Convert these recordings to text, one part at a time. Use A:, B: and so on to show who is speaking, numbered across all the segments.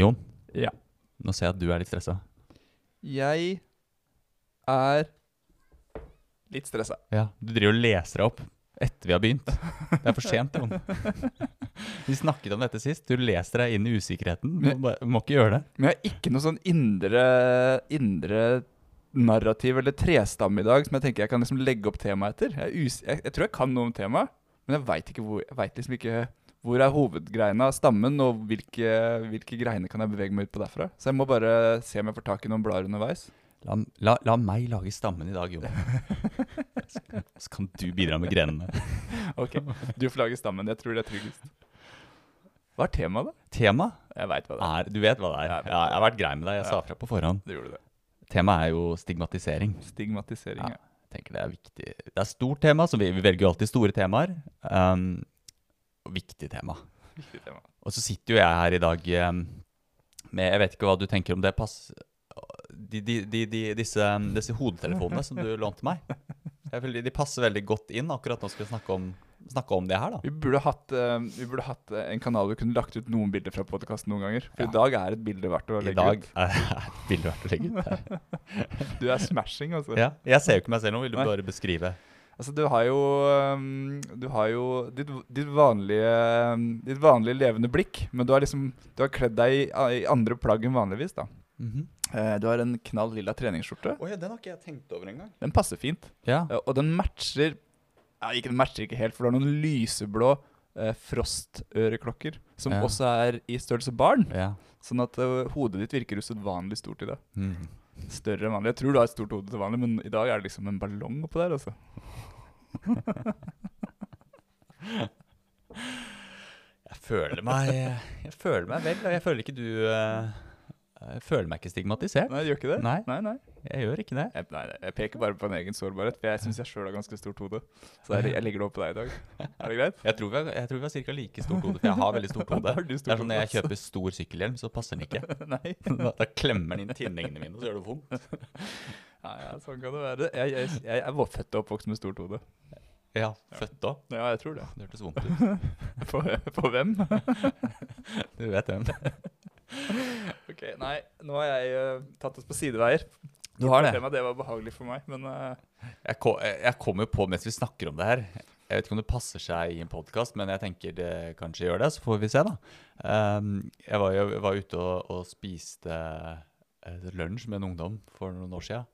A: Jon,
B: Ja.
A: nå ser jeg at du er litt stressa.
B: Jeg er litt stressa.
A: Ja, du driver og leser deg opp etter vi har begynt. Det er for sent, Jon. Vi snakket om dette sist. Du leser deg inn i usikkerheten. Du må, bare- må ikke gjøre det.
B: Men jeg har ikke noe sånn indre, indre narrativ eller trestamme i dag som jeg tenker jeg kan liksom legge opp temaet etter. Jeg, er us jeg, jeg tror jeg kan noe om temaet, men jeg veit liksom ikke hvor er hovedgreina stammen, og hvilke, hvilke greiner kan jeg bevege meg ut på derfra. Så jeg må bare se om jeg får tak i noen blader underveis.
A: La, la, la meg lage stammen i dag, Jon. Så kan- du bidra med grenene.
B: Ok, Du får lage stammen. Jeg tror det er tryggest. Hva er temaet, da?
A: Tema
B: Jeg vet hva det er.
A: er Du vet hva det er.
B: Jeg
A: Ja, jeg har vært grei med deg. Jeg sa fra på forhånd.
B: Det gjorde det.
A: Temaet er jo stigmatisering.
B: Stigmatisering.
A: Ja.
B: Ja.
A: Jeg tenker Det er viktig. Det er stort tema, så vi, vi velger jo alltid store temaer. Um, viktig tema.
B: Viktig tema.
A: Og så sitter jo jeg her i dag um, med Jeg vet ikke hva du tenker om det pass... De, de, de, disse, disse hodetelefonene som du lånte meg. Føler De passer veldig godt inn akkurat nå skal vi snakke om, snakke om det her, da.
B: Vi burde hatt, eh, vi burde hatt eh, en kanal vi kunne lagt ut noen bilder fra podkasten noen ganger. For
A: Ja.
B: i dag er et bilde verdt å legge ut.
A: I dag
B: ut.
A: er et bilde verdt å legge ut.
B: Du er smashing, altså.
A: Ja, jeg ser jo ikke meg selv nå. Vil du bare beskrive?
B: Altså, du har jo um, Du har jo ditt, ditt, vanlige, um, ditt vanlige levende blikk, men du har liksom Du har kledd deg i, i andre plagg enn vanligvis, da. Eh, du har en knall lilla treningsskjorte.
A: Oh, ja, den har ikke jeg tenkt over engang.
B: Den passer fint.
A: Ja.
B: Eh, og den matcher ja, ikke, Den matcher ikke helt, for du har noen lyseblå eh, frostøreklokker, som
A: Ja.
B: også er i størrelse barn.
A: ja.
B: Sånn at eh, hodet ditt virker usedvanlig stort i dag.
A: Mm.
B: Større enn vanlig. Jeg tror du har et stort hode til vanlig, men i dag er det liksom en ballong oppå der, altså.
A: Jeg føler meg Jeg føler meg vel, og jeg føler ikke du eh, Jeg føler meg ikke stigmatisert.
B: Nei, du gjør ikke det?
A: Nei.
B: nei. nei.
A: Jeg gjør ikke det.
B: Jeg, nei, nei, jeg peker bare på en egen sårbarhet, for jeg syns jeg sjøl har ganske stort hode. Så jeg, jeg legger det opp på deg i dag. Er det greit?
A: Jeg tror vi har, jeg tror vi har ca. like stort hode, for jeg har veldig stort hode. Det er sånn Når jeg kjøper stor sykkelhjelm, så passer den ikke.
B: Nei.
A: Da, da klemmer den inn tinningene mine, og så gjør det vondt.
B: Ja, ja, sånn kan det være. Jeg, jeg, jeg er født og oppvokst med stort hode.
A: Ja, født òg.
B: Ja, jeg tror det.
A: Det hørtes vondt ut.
B: For, for hvem?
A: Du vet hvem.
B: Ok, Nei, nå har jeg uh, tatt oss på sideveier.
A: Du har det.
B: Det var behagelig for meg, men uh...
A: Jeg, ko- jeg kommer jo på mens vi snakker om det her Jeg vet ikke om det passer seg i en podkast, men jeg tenker det kanskje gjør det. Så får vi se, da. Um, jeg var jeg var ute og, og spiste uh, lunsj med en ungdom for noen år siden.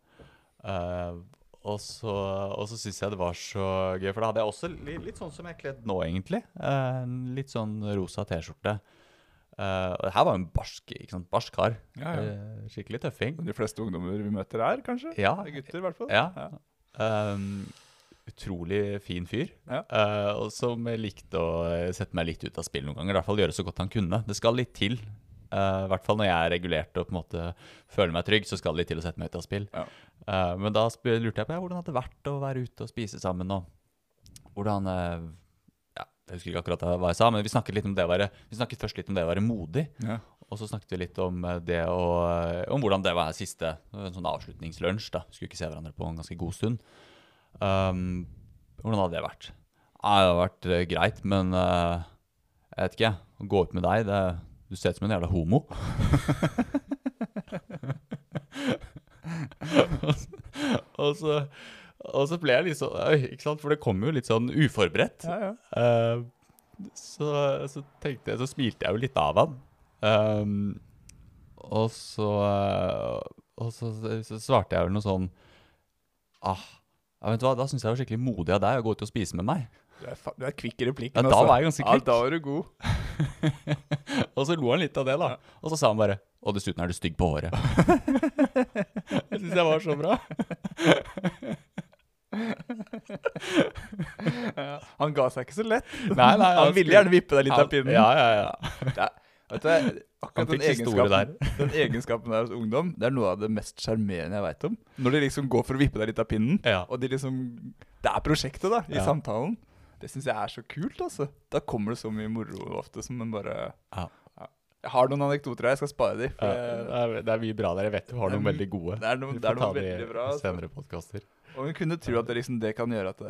A: Uh, og så, og så syns jeg det var så gøy, for da hadde jeg også litt, litt sånn som jeg er kledd nå, egentlig. Eh, litt sånn rosa T-skjorte. Eh, og det her var jo en barsk, barsk kar.
B: ja, ja.
A: Uh, skikkelig tøffing.
B: De fleste ungdommer vi møter er, kanskje?
A: Ja,
B: Gutter, i hvert fall.
A: ja. Um, utrolig fin fyr.
B: Ja.
A: eh, og som likte å sette meg litt ut av spill noen ganger. I hvert fall gjøre så godt han kunne. Det skal litt til. I hvert fall når jeg er regulert og på en måte føler meg trygg, så skal det litt til å sette meg ut av spill.
B: Ja.
A: Men da lurte jeg på ja, hvordan det vært å være ute og spise sammen. Og hvordan Jeg husker ikke akkurat hva jeg sa, men vi snakket, litt om det å være, vi snakket først litt om det å være modig.
B: Ja.
A: Og så snakket vi litt om eh, det å, om hvordan det var siste en sånn avslutningslunsj. da. Skulle ikke se hverandre på en ganske god stund. Um, hvordan hadde det vært? Ja, det hadde vært eh, greit, men uh, jeg vet ikke. Å gå ut med deg, det, du ser ut som en jævla homo. og, så, og, så, og så ble jeg litt sånn ikke sant? For det kom jo litt sånn uforberedt.
B: Ja, ja.
A: Uh, så, så tenkte jeg, så smilte jeg jo litt av han. Um, og så, eh, og så, så svarte jeg vel noe sånn ah, ja, vet du hva, Da syns jeg det var skikkelig modig av deg å gå ut og spise med meg.
B: Du er, du er kvikk i replikken.
A: Ja, da var jeg ganske kvikk.
B: Ja, da var du god.
A: Og så lo han litt av det, da. Og så sa han bare Og dessuten er du stygg på håret. det syns jeg var så bra.
B: Ja, han ga seg ikke så lett.
A: Nei, nei,
B: han ville gjerne vippe deg litt av pinnen.
A: Ja, ja, ja.
B: Det vet du, akkurat den egenskapen, den egenskapen der hos ungdom, det er noe av det mest sjarmerende jeg veit om. Når de liksom går for å vippe deg litt av pinnen,
A: Ja.
B: og de liksom Det er prosjektet, da, i
A: Ja.
B: samtalen. Det syns jeg er så kult, altså. Da kommer det så mye moro ofte som en bare
A: Ja.
B: Jeg har noen anekdoter her, jeg skal spare de. Jeg,
A: det, er, det er mye bra der. Jeg vet du har noen veldig gode.
B: det er
A: noen,
B: det er
A: noen
B: veldig bra. Altså.
A: senere podkaster.
B: Og hun kunne tro at det, liksom, det kan gjøre at,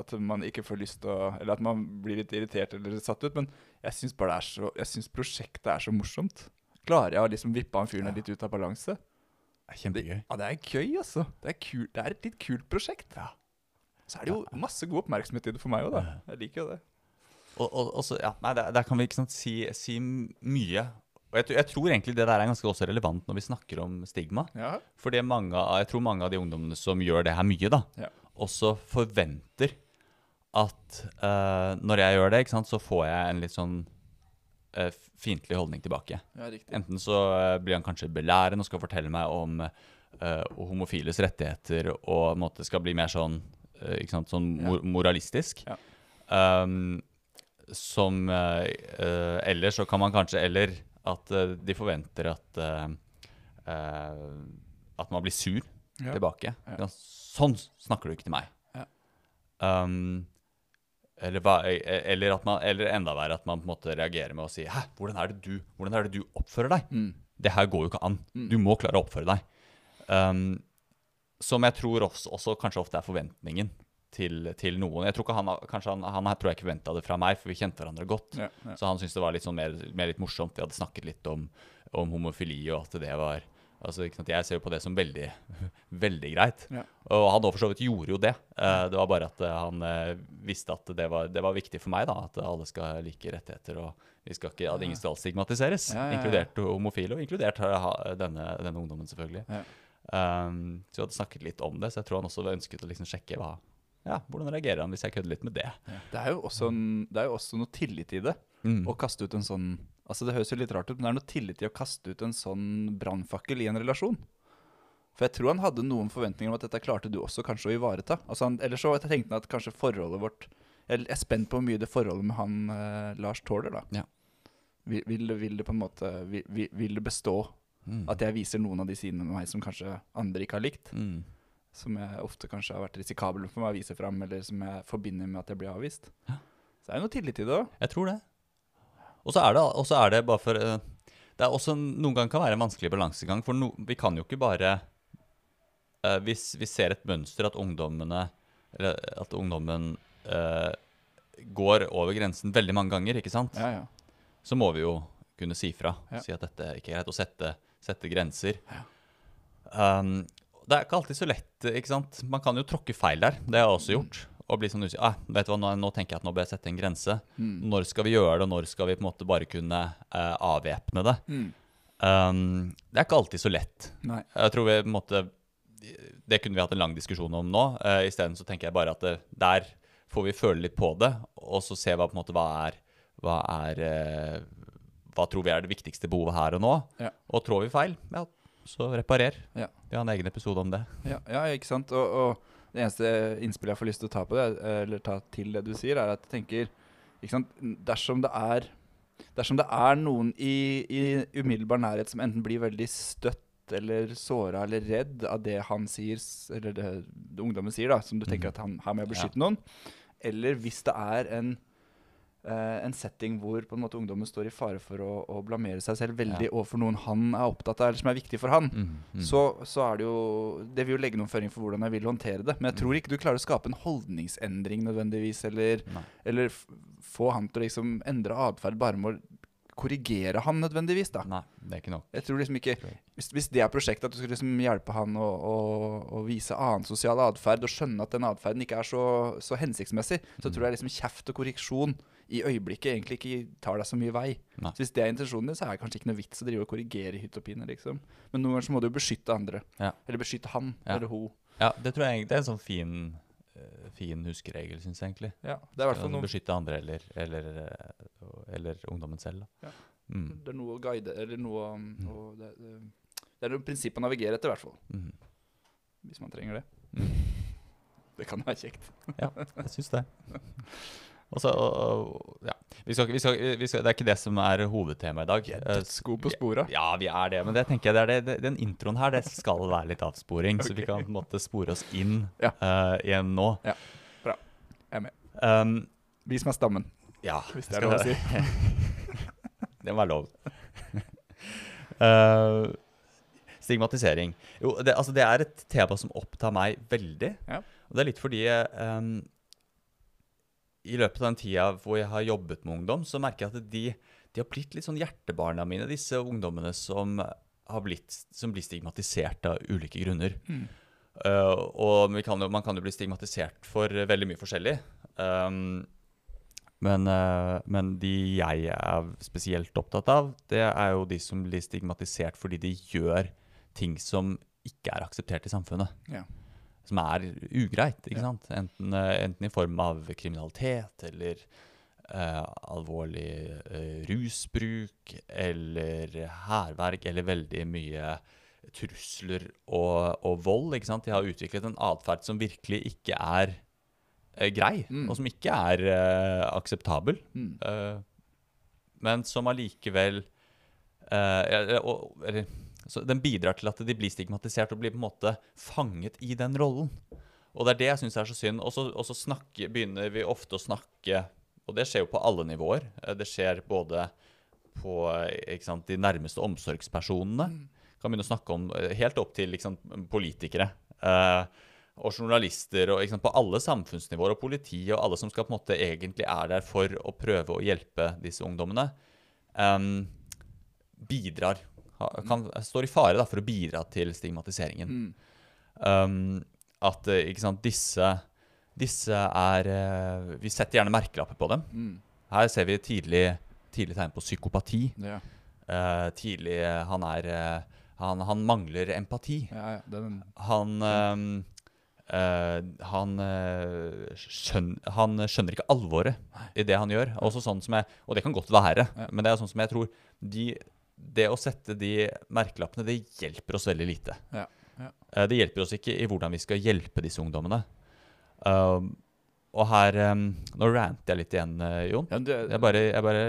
B: at man ikke får lyst til å Eller at man blir litt irritert eller satt ut, men jeg syns bare så Jeg syns prosjektet er så morsomt. klarer jeg å liksom vippe han fyren litt ut av balanse.
A: Det er kjempegøy.
B: Ja, det er gøy, altså. Det er, kul, det er et litt kult prosjekt.
A: Ja.
B: Så er det jo masse god oppmerksomhet i det for meg òg, da. Jeg liker jo det.
A: Og, og, og så, ja, nei, der, der kan vi ikke sant, si, si mye. Og jeg, tror- jeg tror egentlig det der er ganske også relevant når vi snakker om stigma.
B: Ja.
A: Fordi jeg tror mange av de ungdommene som gjør det her mye, da,
B: Ja.
A: også forventer at uh, når jeg gjør det, sant, så får jeg en litt sånn uh, fiendtlig holdning tilbake.
B: ja.
A: Enten så uh, blir han kanskje belærende og skal fortelle meg om uh, homofiles rettigheter og på en måte skal bli mer sånn, sant, sånn mor moralistisk.
B: Ja.
A: Um, som Eller så kan man kanskje Eller at uh, de forventer at uh, At man blir sur
B: Ja.
A: tilbake.
B: Ja.
A: Sånn snakker du ikke til meg.
B: Ja.
A: Um, eller, hva, eh, eller, at man, eller enda verre at man på en måte reagerer med å si Hæ, hvordan er det du, hvordan er det du oppfører deg?
B: Mm.
A: Det her går jo ikke an. Du må klare å oppføre deg. Um, som jeg tror også, også kanskje ofte er forventningen til, til noen. Jeg tror ikke han, kanskje han, han tror jeg ikke forventa det fra meg, for vi kjente hverandre godt.
B: Ja, ja.
A: Så han syntes det var litt, sånn mer, mer litt morsomt. Vi hadde snakket litt om, om homofili, og at det var altså? Jeg ser jo på det som veldig, veldig greit.
B: Ja.
A: Og han for så vidt gjorde jo det. Eh, det var bare at eh, han eh, visste at det var, det var viktig for meg, da, at alle skal ha like rettigheter. og vi skal ikke, At ingen skal stigmatiseres, inkludert homofile, og inkludert denne, denne ungdommen, selvfølgelig. Um, så vi hadde snakket litt om det, så jeg tror han også ønsket å liksom sjekke hva, ja, hvordan reagerer han hvis jeg kødder litt med det.
B: Det er jo også, en, det er jo også noe tillit i det.
A: Mm.
B: Å kaste ut en sånn Altså Det høres jo litt rart ut, men det er noe tillit i å kaste ut en sånn brannfakkel i en relasjon. For jeg tror han hadde noen forventninger om at dette klarte du også kanskje å ivareta. Altså han, Eller så tenkte han at kanskje forholdet vårt Jeg er spent på hvor mye det forholdet med han eh, Lars tåler, da.
A: Ja.
B: Vil, vil, vil det på en måte vil- vil det bestå
A: Mm.
B: at jeg viser noen av de sidene med meg som kanskje andre ikke har likt?
A: Mm.
B: Som jeg ofte kanskje har vært risikabel for meg å vise fram, eller som jeg forbinder med at jeg blir avvist.
A: Ja.
B: Så det er jo noe tillit i det òg.
A: Jeg tror det. Og så er det, er det bare for eh, Det er også noen ganger kan være en vanskelig balansegang, for no, vi kan jo ikke bare uh, Hvis vi ser et mønster at ungdommene Eller at ungdommen uh, går over grensen veldig mange ganger, ikke sant?
B: Ja, ja.
A: så må vi jo kunne si fra. Si at dette ikke er greit. Og sette, sette grenser. Um, det er ikke alltid så lett. ikke sant? Man kan jo tråkke feil der. Det har jeg også gjort. Og bli sånn usikker. Ah, vet du hva, nå, nå tenker jeg at nå bør jeg sette en grense.
B: Mm.
A: Når skal vi gjøre det, og når skal vi på en måte bare kunne eh, avvæpne det?
B: Mm.
A: Um, det er ikke alltid så lett.
B: Nei.
A: Jeg tror vi på en måte Det kunne vi hatt en lang diskusjon om nå. Uh, Isteden så tenker jeg bare at det, der får vi føle litt på det, og så se hva på en måte hva er Hva er eh, Hva tror vi er det viktigste behovet her og nå?
B: Ja.
A: Og trår vi feil, ja, så reparer.
B: Ja.
A: Vi har en egen episode om det.
B: Ja, ja, ikke sant. Og, og det eneste innspillet jeg får lyst til å ta på det, eller ta til det du sier, er at jeg tenker ikke sant? Dersom det er Dersom det er noen i, i umiddelbar nærhet som enten blir veldig støtt eller såra eller redd av det han sier, eller det, det ungdommen sier, da, som du tenker
A: Mhm.
B: at han her må jeg beskytte noen, eller hvis det er en eh, en setting hvor på en måte ungdommen står i fare for å, å blamere seg selv veldig overfor noen han er opptatt av, eller som er viktig for han,
A: Mm, mm.
B: så, så er det jo Det vil jo legge noen føringer for hvordan jeg vil håndtere det. Men jeg tror ikke du klarer å skape en holdningsendring nødvendigvis, eller, eller få han til å liksom endre atferd bare med å korrigere han nødvendigvis, da.
A: Nei, det er ikke nok.
B: Jeg tror liksom ikke Hvis, hvis det er prosjektet, at du skal liksom hjelpe han å, å, å vise annen sosial atferd, og skjønne at den atferden ikke er så, så hensiktsmessig, så tror jeg liksom kjeft og korreksjon i øyeblikket egentlig ikke tar deg så mye vei.
A: Nei.
B: Så Hvis det er intensjonen din, så er det kanskje ikke noe vits å drive og korrigere hytt og pine, liksom. Men noen ganger så må du jo beskytte andre.
A: Ja.
B: Eller beskytte han
A: Ja.
B: eller hun.
A: Ja, det tror jeg egentlig er en sånn fin, eh, fin huskeregel, syns jeg egentlig.
B: Ja, det er hvert fall noe,
A: Beskytte andre eller, eller, eh, eller ungdommen selv. Da.
B: Ja.
A: Mm.
B: det er noe å guide Eller noe mm. å, det, det, det er noe prinsipp å navigere etter, i hvert fall.
A: Mm.
B: Hvis man trenger det.
A: Mm.
B: Det kan være kjekt.
A: Ja, jeg syns det. Og så, og, ja. vi skal, vi skal, vi skal, det er ikke det som er hovedtemaet i dag.
B: Vi er dødsgode på sporet.
A: Ja, vi er det. Men det tenker jeg det er det, den introen her det skal være litt avsporing. Så vi kan på en måte spore oss inn
B: Ja.
A: uh, igjen nå.
B: Ja, bra. Jeg er med.
A: Um,
B: Vis meg stammen,
A: ja,
B: hvis det er lov å si.
A: Det må være lov. Uh, stigmatisering. Jo, det, altså det er et tema som opptar meg veldig.
B: Ja.
A: Og det er litt fordi eh, i løpet av den tida hvor jeg har jobbet med ungdom, så merker jeg at de, de har blitt litt sånn hjertebarna mine, disse ungdommene som, har blitt, som blir stigmatisert av ulike grunner. Eh, og vi kan jo, man kan jo bli stigmatisert for veldig mye forskjellig. Um, men, uh, men de jeg er spesielt opptatt av, det er jo de som blir stigmatisert fordi de gjør ting som ikke er akseptert i samfunnet.
B: Ja.
A: Som er ugreit, ikke
B: Ja.
A: sant? Enten, eh, enten i form av kriminalitet eller eh, alvorlig eh, rusbruk eller hærverk eller veldig mye trusler og, og vold. ikke sant? De har utviklet en atferd som virkelig ikke er eh, grei,
B: Mm.
A: og som ikke er eh, akseptabel.
B: Mm.
A: Eh, men som allikevel eller, eller, så Den bidrar til at de blir stigmatisert og blir på en måte fanget i den rollen. Og det er det jeg syns er så synd. Og så snakke- begynner vi ofte å snakke Og det skjer jo på alle nivåer. Eh, Det skjer både på eh, sant, de nærmeste omsorgspersonene. Kan begynne å snakke om eh, helt opp til sant, politikere. eh, og journalister og sant, på alle samfunnsnivåer, og politi og alle som skal på en måte egentlig er der for å prøve å hjelpe disse ungdommene, eh, bidrar kan, Står i fare da, for å bidra til stigmatiseringen.
B: Mm.
A: Um, at eh, sant, disse, disse er eh, Vi setter gjerne merkelapper på dem.
B: Mm.
A: Her ser vi tidlig, tidlig tegn på psykopati.
B: Ja.
A: Uh, tidlig Han er han, han mangler empati.
B: Ja, ja, den,
A: Han um, Uh, han, uh, skjønner, han skjønner ikke alvoret i det han gjør. Sånn som jeg, og det kan godt være,
B: Ja.
A: men det er sånn som jeg tror de, Det å sette de merkelappene, det hjelper oss veldig lite.
B: Ja, ja.
A: Eh, det hjelper oss ikke i hvordan vi skal hjelpe disse ungdommene. Um, og her um, Nå ranter jeg litt igjen, eh, Jon.
B: ja, du,
A: Jeg bare, jeg bare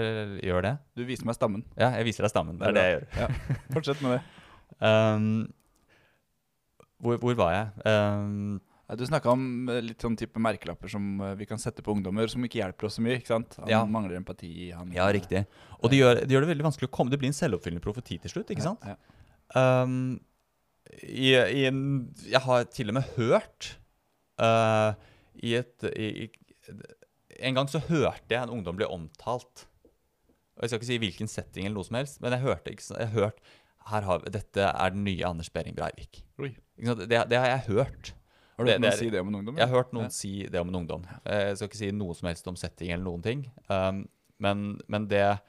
A: gjør det.
B: du viser meg stammen.
A: Ja, jeg viser deg stammen. Det er det jeg gjør.
B: Ja. Fortsett med det.
A: Um, hvor, hvor var jeg? Um,
B: Du snakka om eh, litt sånn type merkelapper som eh, vi kan sette på ungdommer, som ikke hjelper oss så mye. ikke sant? Han
A: Ja.
B: mangler empati. Han,
A: Ja, riktig. Og det gjør, det gjør det veldig vanskelig å komme Det blir en selvoppfyllende profeti til slutt, ikke sant?
B: Ja,
A: Um, i, i en, jeg har til og med hørt uh, i et i, i, En gang så hørte jeg en ungdom bli omtalt. Og Jeg skal ikke si hvilken setting, eller noe som helst, men jeg hørte jeg hørte, her har, Dette er den nye Anders Behring Breivik. Det, det har jeg hørt.
B: Har du hørt noen
A: er-
B: si det om en ungdom?
A: Jeg har hørt noen
B: Ja.
A: si det om en ungdom. Eh, Jeg skal ikke si noe som helst om setting eller noen ting. Um, men, men det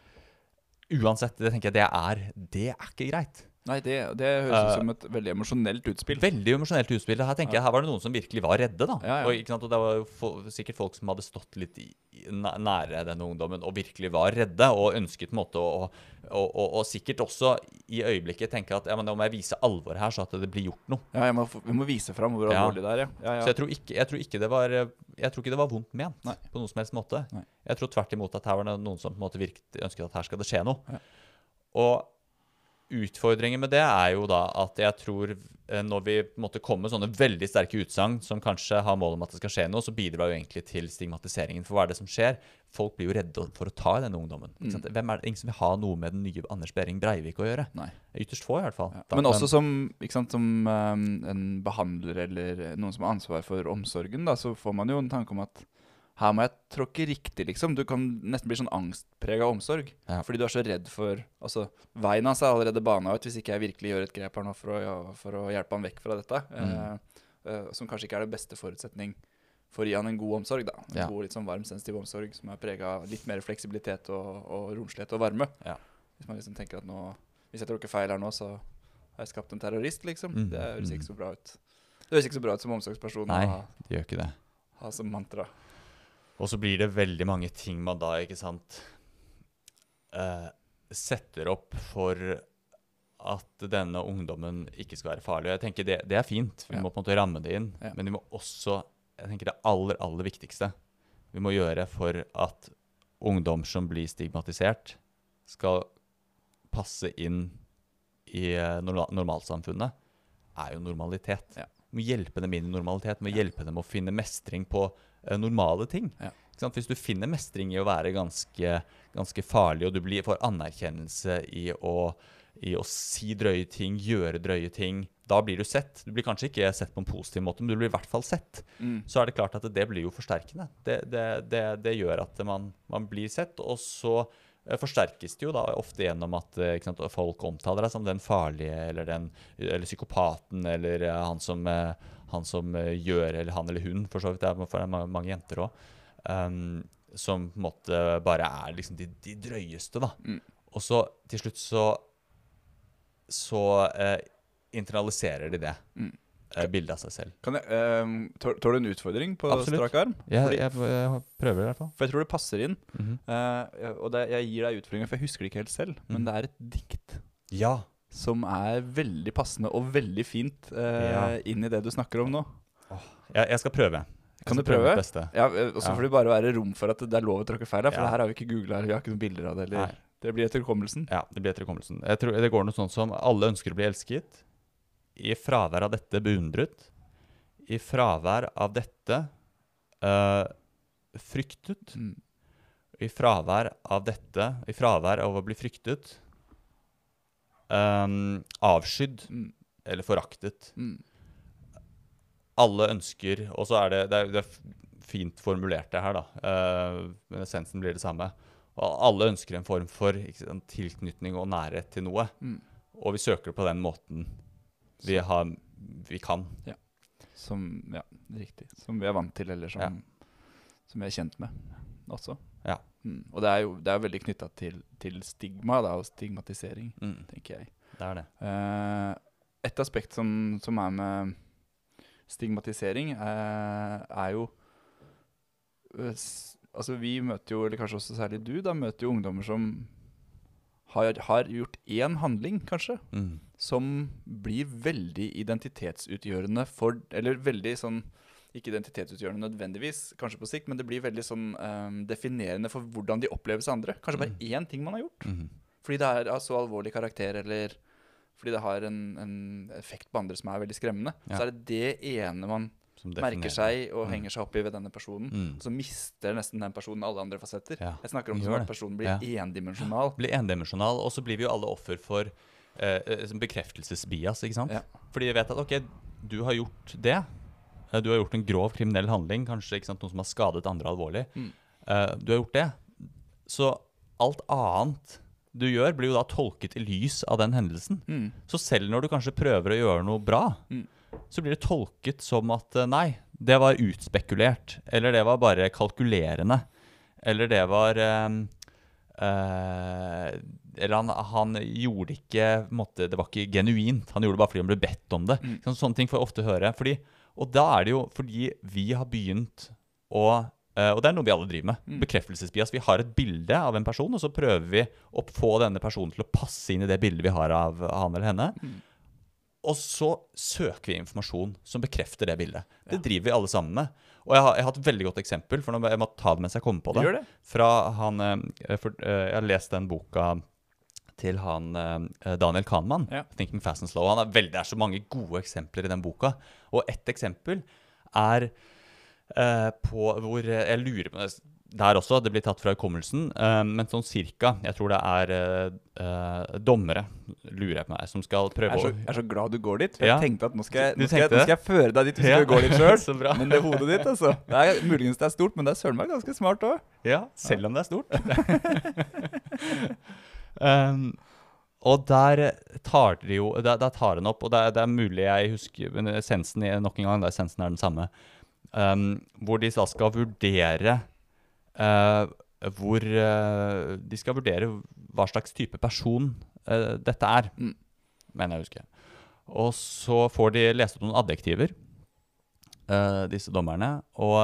A: Uansett, det tenker jeg det er Det er ikke greit.
B: Nei, det, det høres ut som et veldig emosjonelt utspill.
A: Veldig emosjonelt utspill. Her tenker jeg, her var det noen som virkelig var redde. da.
B: Ja, ja.
A: Og, og det var jo fo- sikkert folk som hadde stått litt i, nære denne ungdommen og virkelig var redde og ønsket på en måte å og, og, og sikkert også i øyeblikket tenke at ja, men nå må jeg vise alvor her, så at det blir gjort noe.
B: Ja, må, Vi må vise fram hvor
A: Ja.
B: alvorlig det er. Ja. Ja, ja.
A: Så jeg tror, ikke, jeg, tror ikke det var, jeg tror ikke det var vondt ment
B: Nei.
A: på noen som helst måte.
B: Nei.
A: Jeg tror tvert imot at her var det noen som på en måte virket, ønsket at her skal det skje noe.
B: Ja.
A: Og utfordringen med det er jo da at jeg tror eh, når vi måtte komme sånne veldig sterke utsagn som kanskje har mål om at det skal skje noe, så bidrar jo egentlig til stigmatiseringen. For hva er det som skjer? Folk blir jo redde for å ta i denne ungdommen. Sant? Hvem er det? Ingen som vil ha noe med den nye Anders Behring Breivik å gjøre.
B: Nei.
A: Ytterst få, i hvert fall.
B: Ja.
A: Da-
B: Men også som, sant, som um, en behandler eller noen som har ansvar for omsorgen, da, så får man jo en tanke om at her må jeg tråkke riktig, liksom. Du kan nesten bli sånn angstprega omsorg.
A: Ja.
B: Fordi du er så redd for Altså, veien hans er allerede bana ut hvis ikke jeg virkelig gjør et grep her nå for å, ja, for å hjelpe han vekk fra dette.
A: Mm.
B: Eh, eh, som kanskje ikke er det beste forutsetning for å gi han en god omsorg. da En
A: Ja.
B: god, litt sånn varm, sensitiv omsorg som er prega av litt mer fleksibilitet og, og romslighet og varme.
A: Ja.
B: Hvis man liksom tenker at nå Hvis jeg tråkker feil her nå, så har jeg skapt en terrorist, liksom.
A: Mm,
B: Det høres
A: mm.
B: ikke så bra ut. Det høres ikke så bra ut som omsorgsperson
A: Nei. Det gjør ikke det.
B: ha som mantra.
A: Og så blir det veldig mange ting man da, ikke sant eh, Setter opp for at denne ungdommen ikke skal være farlig. Og jeg tenker det, det er fint. Vi
B: Ja.
A: må på en måte ramme det inn.
B: Ja.
A: Men vi må også Jeg tenker det aller, aller viktigste vi må gjøre for at ungdom som blir stigmatisert, skal passe inn i eh, normalsamfunnet, er jo normalitet.
B: Ja.
A: Vi må hjelpe dem inn i normalitet. Vi må hjelpe dem å finne mestring på normale ting.
B: Ja.
A: Hvis du finner mestring i å være ganske, ganske farlig, og du blir, får anerkjennelse i å, i å si drøye ting, gjøre drøye ting, da blir du sett. Du blir kanskje ikke sett på en positiv måte, men du blir i hvert fall sett.
B: Mm.
A: Så er det klart at det blir jo forsterkende. Det, det, det, det gjør at man, man blir sett, og så eh, forsterkes det jo da ofte gjennom at eh, sant, folk omtaler deg som den farlige, eller den eller psykopaten, eller eh, han som, eh, han som eh, gjør Eller han eller hun, for så vidt. Det er, for det er mange jenter òg. som på en måte bare er liksom de, de drøyeste, da.
B: Mm.
A: Og så til slutt så Så uh, internaliserer de det.
B: Mm.
A: eh, bildet av seg selv.
B: Kan jeg, um, tør, tør, du en utfordring på
A: Absolutt.
B: strak arm?
A: Ja,
B: Fordi-
A: jeg, jeg prøver i hvert fall.
B: For jeg tror det passer inn.
A: Mhm.
B: Eh, og det, jeg gir deg utfordringen, for jeg husker det ikke helt selv. Men
A: Mhm.
B: det er et dikt
A: Ja.
B: Som er veldig passende og veldig fint eh, inn i det du snakker om nå.
A: Jeg, jeg skal prøve.
B: Kan du prøve?
A: prøve.
B: Ja, eh, Og så får det bare være rom for at det er lov å tråkke feil for det her har vi ikke googla, vi har ikke noen bilder av det. Eller.
A: Nei.
B: Det blir etter hukommelsen.
A: Ja, det blir etter hukommelsen. Jeg tror det går noe sånt som alle ønsker å bli elsket. I fravær av dette beundret. I fravær av dette eh, fryktet.
B: Mm.
A: I fravær av dette I fravær av å bli fryktet ehm, Avskydd
B: Mm.
A: eller foraktet.
B: Mm.
A: Alle ønsker Og så er det, det, er, det er fint formulert, det her, da. Uh, men essensen blir det samme. Og alle ønsker en form for sant, tilknytning og nærhet til noe.
B: Mm.
A: Og vi søker det på den måten vi, har, vi kan.
B: Som Ja, riktig. Som vi er vant til, eller som,
A: Ja.
B: som vi er kjent med også.
A: Ja.
B: Mm. Og det er jo det er veldig knytta til, til stigma da, og stigmatisering,
A: Mm,
B: tenker jeg.
A: det er det.
B: Uh, et aspekt som, som er med stigmatisering, uh, er jo eh, Altså, vi møter jo, eller kanskje også særlig du, da møter jo ungdommer som har, har gjort én handling, kanskje,
A: Mm.
B: som blir veldig identitetsutgjørende for Eller veldig sånn Ikke identitetsutgjørende nødvendigvis, kanskje på sikt, men det blir veldig sånn um, definerende for hvordan de oppleves av andre. Kanskje bare én ting man har gjort.
A: Mm.
B: Fordi det er av så alvorlig karakter, eller fordi det har en, en effekt på andre som er veldig skremmende.
A: Ja.
B: Så er det det ene man merker seg og
A: Mm.
B: henger seg opp i ved denne personen.
A: Mm.
B: Så mister nesten den personen alle andre fasetter.
A: Ja.
B: Jeg snakker om som at personen blir
A: Ja.
B: endimensjonal.
A: Blir endimensjonal, og så blir vi jo alle offer for eh, bekreftelsesbias, ikke sant? Fordi vi vet at ok, du har gjort det. Eh, Du har gjort en grov kriminell handling, kanskje sant, noen som har skadet andre alvorlig.
B: Mm.
A: Eh, du har gjort det. Så alt annet du gjør, blir jo da tolket i lys av den hendelsen.
B: Mm.
A: Så selv når du kanskje prøver å gjøre noe bra,
B: Mm.
A: så blir det tolket som at eh, nei, det var utspekulert. Eller det var bare kalkulerende. Eller det var um, uh, Eller han, han gjorde ikke måtte, Det var ikke genuint. Han gjorde det bare fordi han ble bedt om det.
B: Mm.
A: Sånn, sånne ting får jeg ofte høre. Fordi, og da er det jo fordi vi har begynt å uh, og det er noe vi alle driver med.
B: Mm.
A: Bekreftelsesbias. Vi har et bilde av en person, og så prøver vi å få denne personen til å passe inn i det bildet vi har av han eller henne.
B: Mm.
A: Og så søker vi informasjon som bekrefter det bildet. Det
B: Ja.
A: driver vi alle sammen med. Og jeg har, jeg har et veldig godt eksempel, for nå, jeg må ta det mens jeg kommer på det.
B: Det.
A: Fra han, eh, for, eh, Jeg har lest den boka til han eh, Daniel Kahneman,
B: Ja.
A: 'Thinking Fast and Slow'. Han er veldig, det er så mange gode eksempler i den boka. Og ett eksempel er eh, på hvor eh, Jeg lurer på Der også, det blir tatt fra hukommelsen, eh, men sånn cirka. Jeg tror det er eh, eh, dommere, lurer jeg på meg, som skal prøve
B: så,
A: å
B: jeg er så glad du går dit. For
A: Ja.
B: jeg tenkte at nå skal jeg,
A: Du
B: nå skal jeg,
A: tenkte
B: nå skal jeg føre deg dit hvis
A: Ja.
B: du går dit sjøl.
A: Bra.
B: Men det hodet ditt, altså. Det er, muligens det er stort, men det er søren meg ganske smart òg.
A: Ja, selv om det er stort. um, og der tar de jo Der, der tar den opp, og det det er mulig jeg husker Men essensen nok en gang, essensen er den samme. Um, hvor de da skal vurdere uh, Hvor uh, De skal vurdere hva slags type person uh, dette er,
B: Mm.
A: mener jeg husker. Og så får de lest opp noen adjektiver, disse dommerne. Og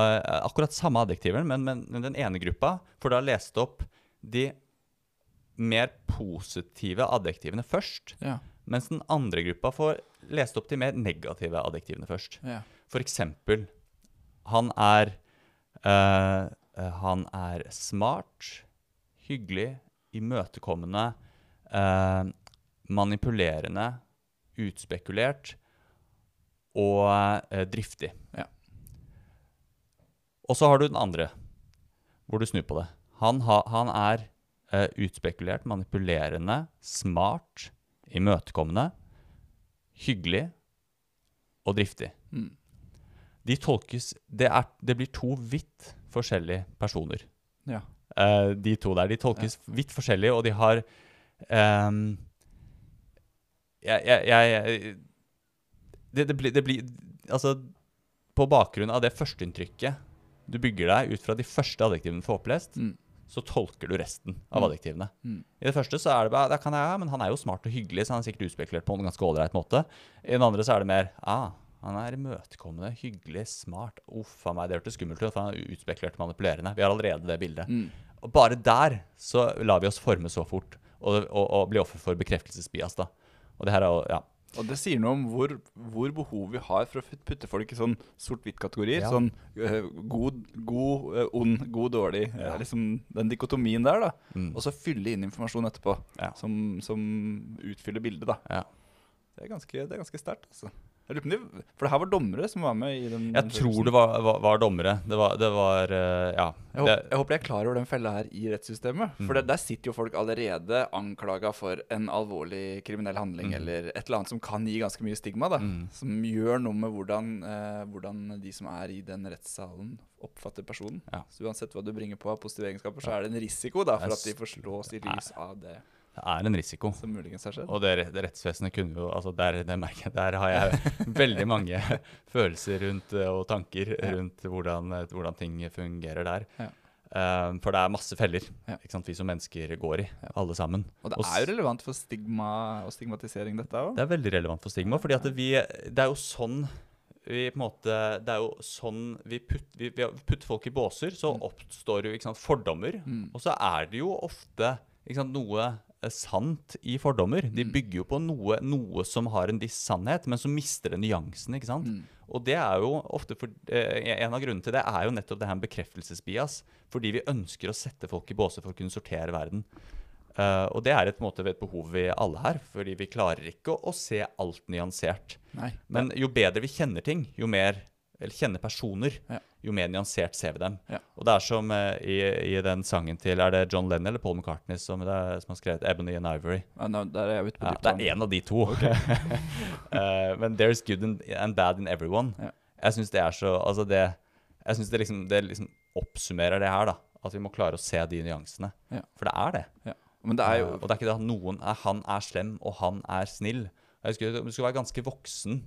A: akkurat samme adjektiver, men, men, men den ene gruppa får da lest opp de mer positive adjektivene først.
B: Ja.
A: Mens den andre gruppa får lest opp de mer negative adjektivene først.
B: Ja.
A: For eksempel Han er eh, Han er smart, hyggelig, imøtekommende, eh, manipulerende, utspekulert og eh, driftig.
B: Ja.
A: Og så har du den andre, hvor du snur på det. Han, ha, han er eh, utspekulert, manipulerende, smart, imøtekommende, hyggelig, og driftig.
B: Mm.
A: De tolkes det, er, det blir to vidt forskjellige personer.
B: Ja.
A: Uh, de to der. De tolkes vidt forskjellig, og de har um, jeg, jeg, jeg det, det, blir, det blir Altså, på bakgrunn av det førsteinntrykket du bygger deg ut fra de første adjektivene du får opplest,
B: Mm.
A: Så tolker du resten av
B: Mm.
A: adjektivene.
B: Mm.
A: I det første så er det bare kan jeg, ja, men han er jo smart og hyggelig, så han er sikkert utspekulert på en ganske ålreit måte. I den andre så er det mer ah, han er imøtekommende, hyggelig, smart. Uff a meg, det hørtes skummelt ut, han er utspekulert manipulerende. Vi har allerede det bildet.
B: Mm.
A: Og bare der så lar vi oss forme så fort, og, og, og bli offer for bekreftelsesbias, da. Og det her er jo, ja.
B: Og det sier noe om hvor, hvor behov vi har for å putte folk i sånn sort-hvitt-kategorier.
A: Ja.
B: Sånn uh, god, god uh, ond, god, dårlig.
A: Ja.
B: Liksom den dikotomien der, da.
A: Mm.
B: Og så fylle inn informasjon etterpå
A: Ja.
B: som, som utfyller bildet, da.
A: ja.
B: Det er ganske, det er ganske sterkt, altså. De, for det her var dommere som var med i den
A: Jeg tror det var, var, var dommere. Det var, det var eh, Ja.
B: Jeg håper,
A: Det,
B: jeg håper jeg er klar over den fella her i rettssystemet. For
A: mm.
B: det, der sitter jo folk allerede anklaga for en alvorlig kriminell handling
A: mm.
B: eller et eller annet som kan gi ganske mye stigma. da
A: Mm.
B: Som gjør noe med hvordan, eh, hvordan de som er i den rettssalen, oppfatter personen.
A: Ja.
B: Så uansett hva du bringer på av positive egenskaper, så er det en risiko da for at de forstås i lys av det
A: er en risiko.
B: som muligens har skjedd.
A: Og det, det rettsvesenet kunne jo altså der, det merker der har jeg veldig mange følelser rundt eh, og tanker rundt hvordan, eh, hvordan ting fungerer der.
B: Ja.
A: Um, for det er masse feller
B: Ja.
A: vi som mennesker går i, alle sammen.
B: Og det er jo relevant for stigma og stigmatisering, dette òg.
A: Det er veldig relevant for stigma, fordi at vi, det er jo sånn vi på en måte, Det er jo sånn vi, putt, vi, vi putter folk i båser, så
B: Mm.
A: oppstår jo sant, fordommer.
B: Mm.
A: Og så er det jo ofte sant, noe sant i fordommer. De
B: Mm.
A: bygger jo på noe, noe som har en viss sannhet, men som mister den nyansen. ikke sant?
B: Mm.
A: Og det er jo ofte for, eh, En av grunnene til det er jo nettopp det her med bekreftelsesbias. Fordi vi ønsker å sette folk i båser for å kunne sortere verden. Uh, og det er et, måte, et behov vi alle har, fordi vi klarer ikke å, å se alt nyansert.
B: Nei.
A: Men jo bedre vi kjenner ting, jo mer eller kjenner personer,
B: Ja.
A: jo mer nyansert ser vi dem.
B: Ja.
A: Og det er som uh, i, i den sangen til Er det John Lennon eller Paul McCartney som, det er, som har skrevet 'Ebony and Ivory'?
B: Ja, no, der er jeg ute på
A: Ja, det er én av de to. Eh, men 'there's good and, bad in everyone'.
B: Ja.
A: Jeg syns det er så Altså, det Jeg synes det liksom Det liksom oppsummerer det her, da. At vi må klare å se de nyansene.
B: Ja.
A: For det er det.
B: Ja. Men det er jo
A: uh, og det er ikke det at noen er, han er slem, og han er snill. Jeg husker Du skulle være ganske voksen.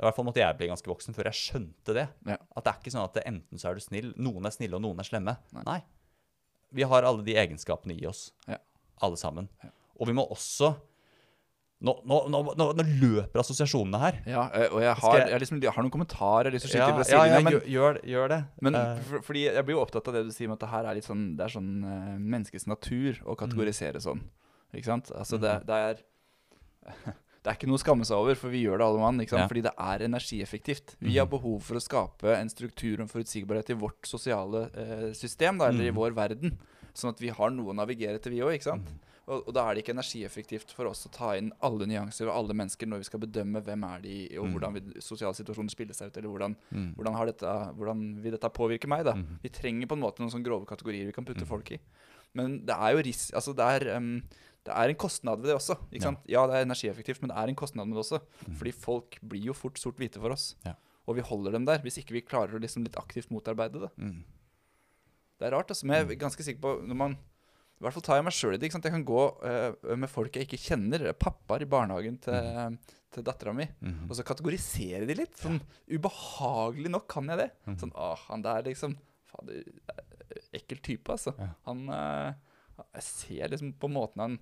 A: I hvert fall måtte jeg bli ganske voksen før jeg skjønte det.
B: Ja.
A: At det er ikke sånn at enten så er du snill, noen er snille, og noen er slemme.
B: Nei.
A: Nei. Vi har alle de egenskapene i oss.
B: Ja.
A: Alle sammen.
B: Ja.
A: Og vi må også nå, nå, nå, nå, løper assosiasjonene her.
B: Ja, eh, og jeg har,
A: jeg-
B: liksom, jeg har noen kommentarer Liksom,
A: Ja, ja, ja,
B: men,
A: gjør, gjør, det.
B: men
A: Eh,
B: for, fordi jeg blir jo opptatt av det du sier om at det her er litt sånn Det er sånn uh, menneskets natur å kategorisere sånn. Ikke sant? Altså det,
A: Mhm.
B: det er Det er ikke noe å skamme seg over, for vi gjør det alle mann.
A: Ja.
B: Fordi det er energieffektivt. Vi har
A: Mhm.
B: behov for å skape en struktur og en forutsigbarhet i vårt sosiale eh, system, da, eller i
A: Mhm.
B: vår verden. Sånn at vi har noe å navigere til, vi òg.
A: Mm.
B: Og, og da er det ikke energieffektivt for oss å ta inn alle nyanser ved alle mennesker når vi skal bedømme hvem er de, og
A: Mhm.
B: hvordan vil sosiale situasjoner spille seg ut, eller hvordan,
A: mm,
B: hvordan, har dette, hvordan vil dette påvirke meg. da? Vi trenger på en måte noen sånne grove kategorier vi kan putte folk i. Men det er jo ris altså det er, em, det er en kostnad ved det også. Ikke
A: Ja.
B: sant? Ja, det er energieffektivt, men det er en kostnad med det også.
A: Mm.
B: Fordi folk blir jo fort sort-hvite for oss.
A: Ja.
B: Og vi holder dem der, hvis ikke vi klarer å liksom litt aktivt motarbeide det.
A: mm,
B: Det er rart, altså, men jeg er ganske sikker på når man I hvert fall tar jeg meg sjøl i det. ikke sant? Jeg kan gå uh, med folk jeg ikke kjenner, pappaer i barnehagen til, til dattera mi,
A: mhm.
B: og så kategorisere de litt. Sånn ubehagelig nok kan jeg det.
A: Mhm.
B: Sånn, åh, han der liksom Fader, ekkel type, altså.
A: Ja.
B: Han eh, Jeg ser liksom på måten han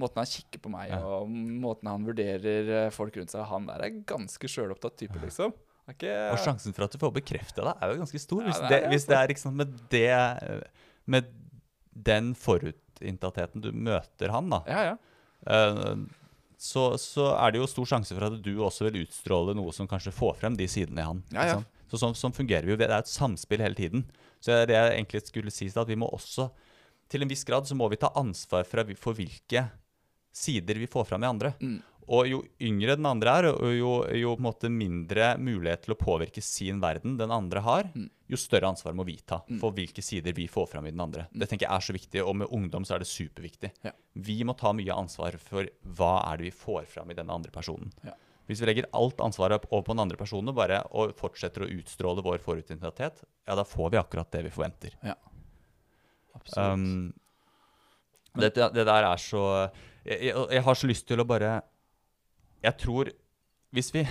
B: Måten han kikker på meg,
A: Ja.
B: og måten han vurderer eh, folk rundt seg Han der er ganske sjølopptatt type, liksom. Ikke
A: Og sjansen for at du får bekrefta det, er jo ganske stor.
B: Ja,
A: Hvis
B: det er
A: det, hvis det er sant, med det Med den forutinntattheten du møter han, da,
B: Ja, ja.
A: eh, så, så er det jo stor sjanse for at du også vil utstråle noe som kanskje får frem de sidene i han.
B: Ja, ja.
A: Så sånn, sånn fungerer vi jo. Det er et samspill hele tiden. Så det jeg egentlig skulle si, at vi må også Til en viss grad så må vi ta ansvar for, hvilke sider vi får fram i andre.
B: Mm.
A: Og jo yngre den andre er, og jo, jo mindre mulighet til å påvirke sin verden den andre har,
B: Mm.
A: jo større ansvar må vi ta
B: Mm.
A: for hvilke sider vi får fram i den andre.
B: Mm.
A: Det tenker jeg er så viktig, og med ungdom så er det superviktig.
B: Ja.
A: Vi må ta mye ansvar for hva er det vi får fram i denne andre personen.
B: Ja.
A: Hvis vi legger alt ansvaret over på den andre personen bare og fortsetter å utstråle vår forutinntatthet, ja, da får vi akkurat det vi forventer.
B: Absolutt.
A: Um, det, det der er så jeg, jeg, jeg har så lyst til å bare Jeg tror Hvis vi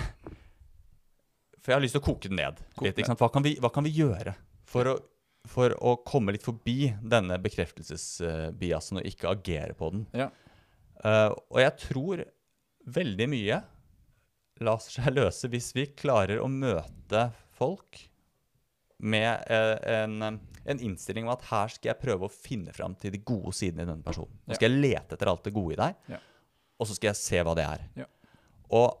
A: For jeg har lyst til å koke den ned.
B: Koke
A: litt? Hva, kan vi, hva kan vi gjøre for å, for å komme litt forbi denne bekreftelsesbiasen og ikke agere på den?
B: Ja.
A: Uh, og jeg tror veldig mye lar seg løse hvis vi klarer å møte folk med eh, en, en innstilling om at her skal jeg prøve å finne fram til de gode sidene i denne personen. Nå skal jeg lete etter alt det gode i deg,
B: Ja.
A: og så skal jeg se hva det er.
B: Ja.
A: Og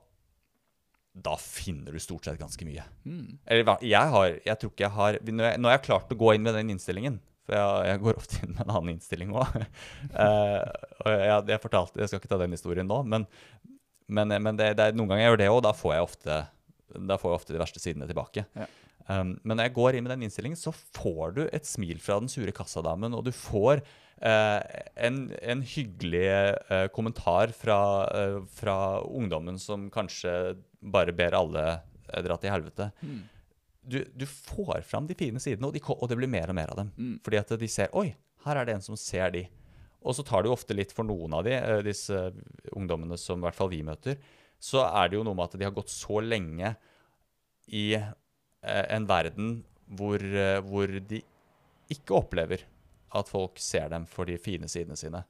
A: da finner du stort sett ganske mye.
B: Mm.
A: Eller jeg har Jeg tror ikke jeg har Når jeg, når jeg har klart å gå inn med den innstillingen For jeg, jeg går ofte inn med en annen innstilling òg. og jeg, jeg fortalte Jeg skal ikke ta den historien nå, men, men, men det, det er noen ganger jeg gjør det òg. Da får jeg ofte Da får jeg ofte de verste sidene tilbake.
B: Ja.
A: Um, men når jeg går inn med den innstillingen, så får du et smil fra den sure kassadamen, og du får Uh, en, en hyggelig uh, kommentar fra, uh, fra ungdommen som kanskje bare ber alle dra til helvete
B: Mm.
A: du, du får fram de fine sidene, og, de, og det blir mer og mer av dem.
B: Mm.
A: Fordi at de ser Oi, her er det en som ser de. Og så tar det jo ofte litt for noen av de, disse ungdommene som i hvert fall vi møter, så er det jo noe med at de har gått så lenge i en verden hvor, eh, hvor de ikke opplever at folk ser dem for de fine sidene sine.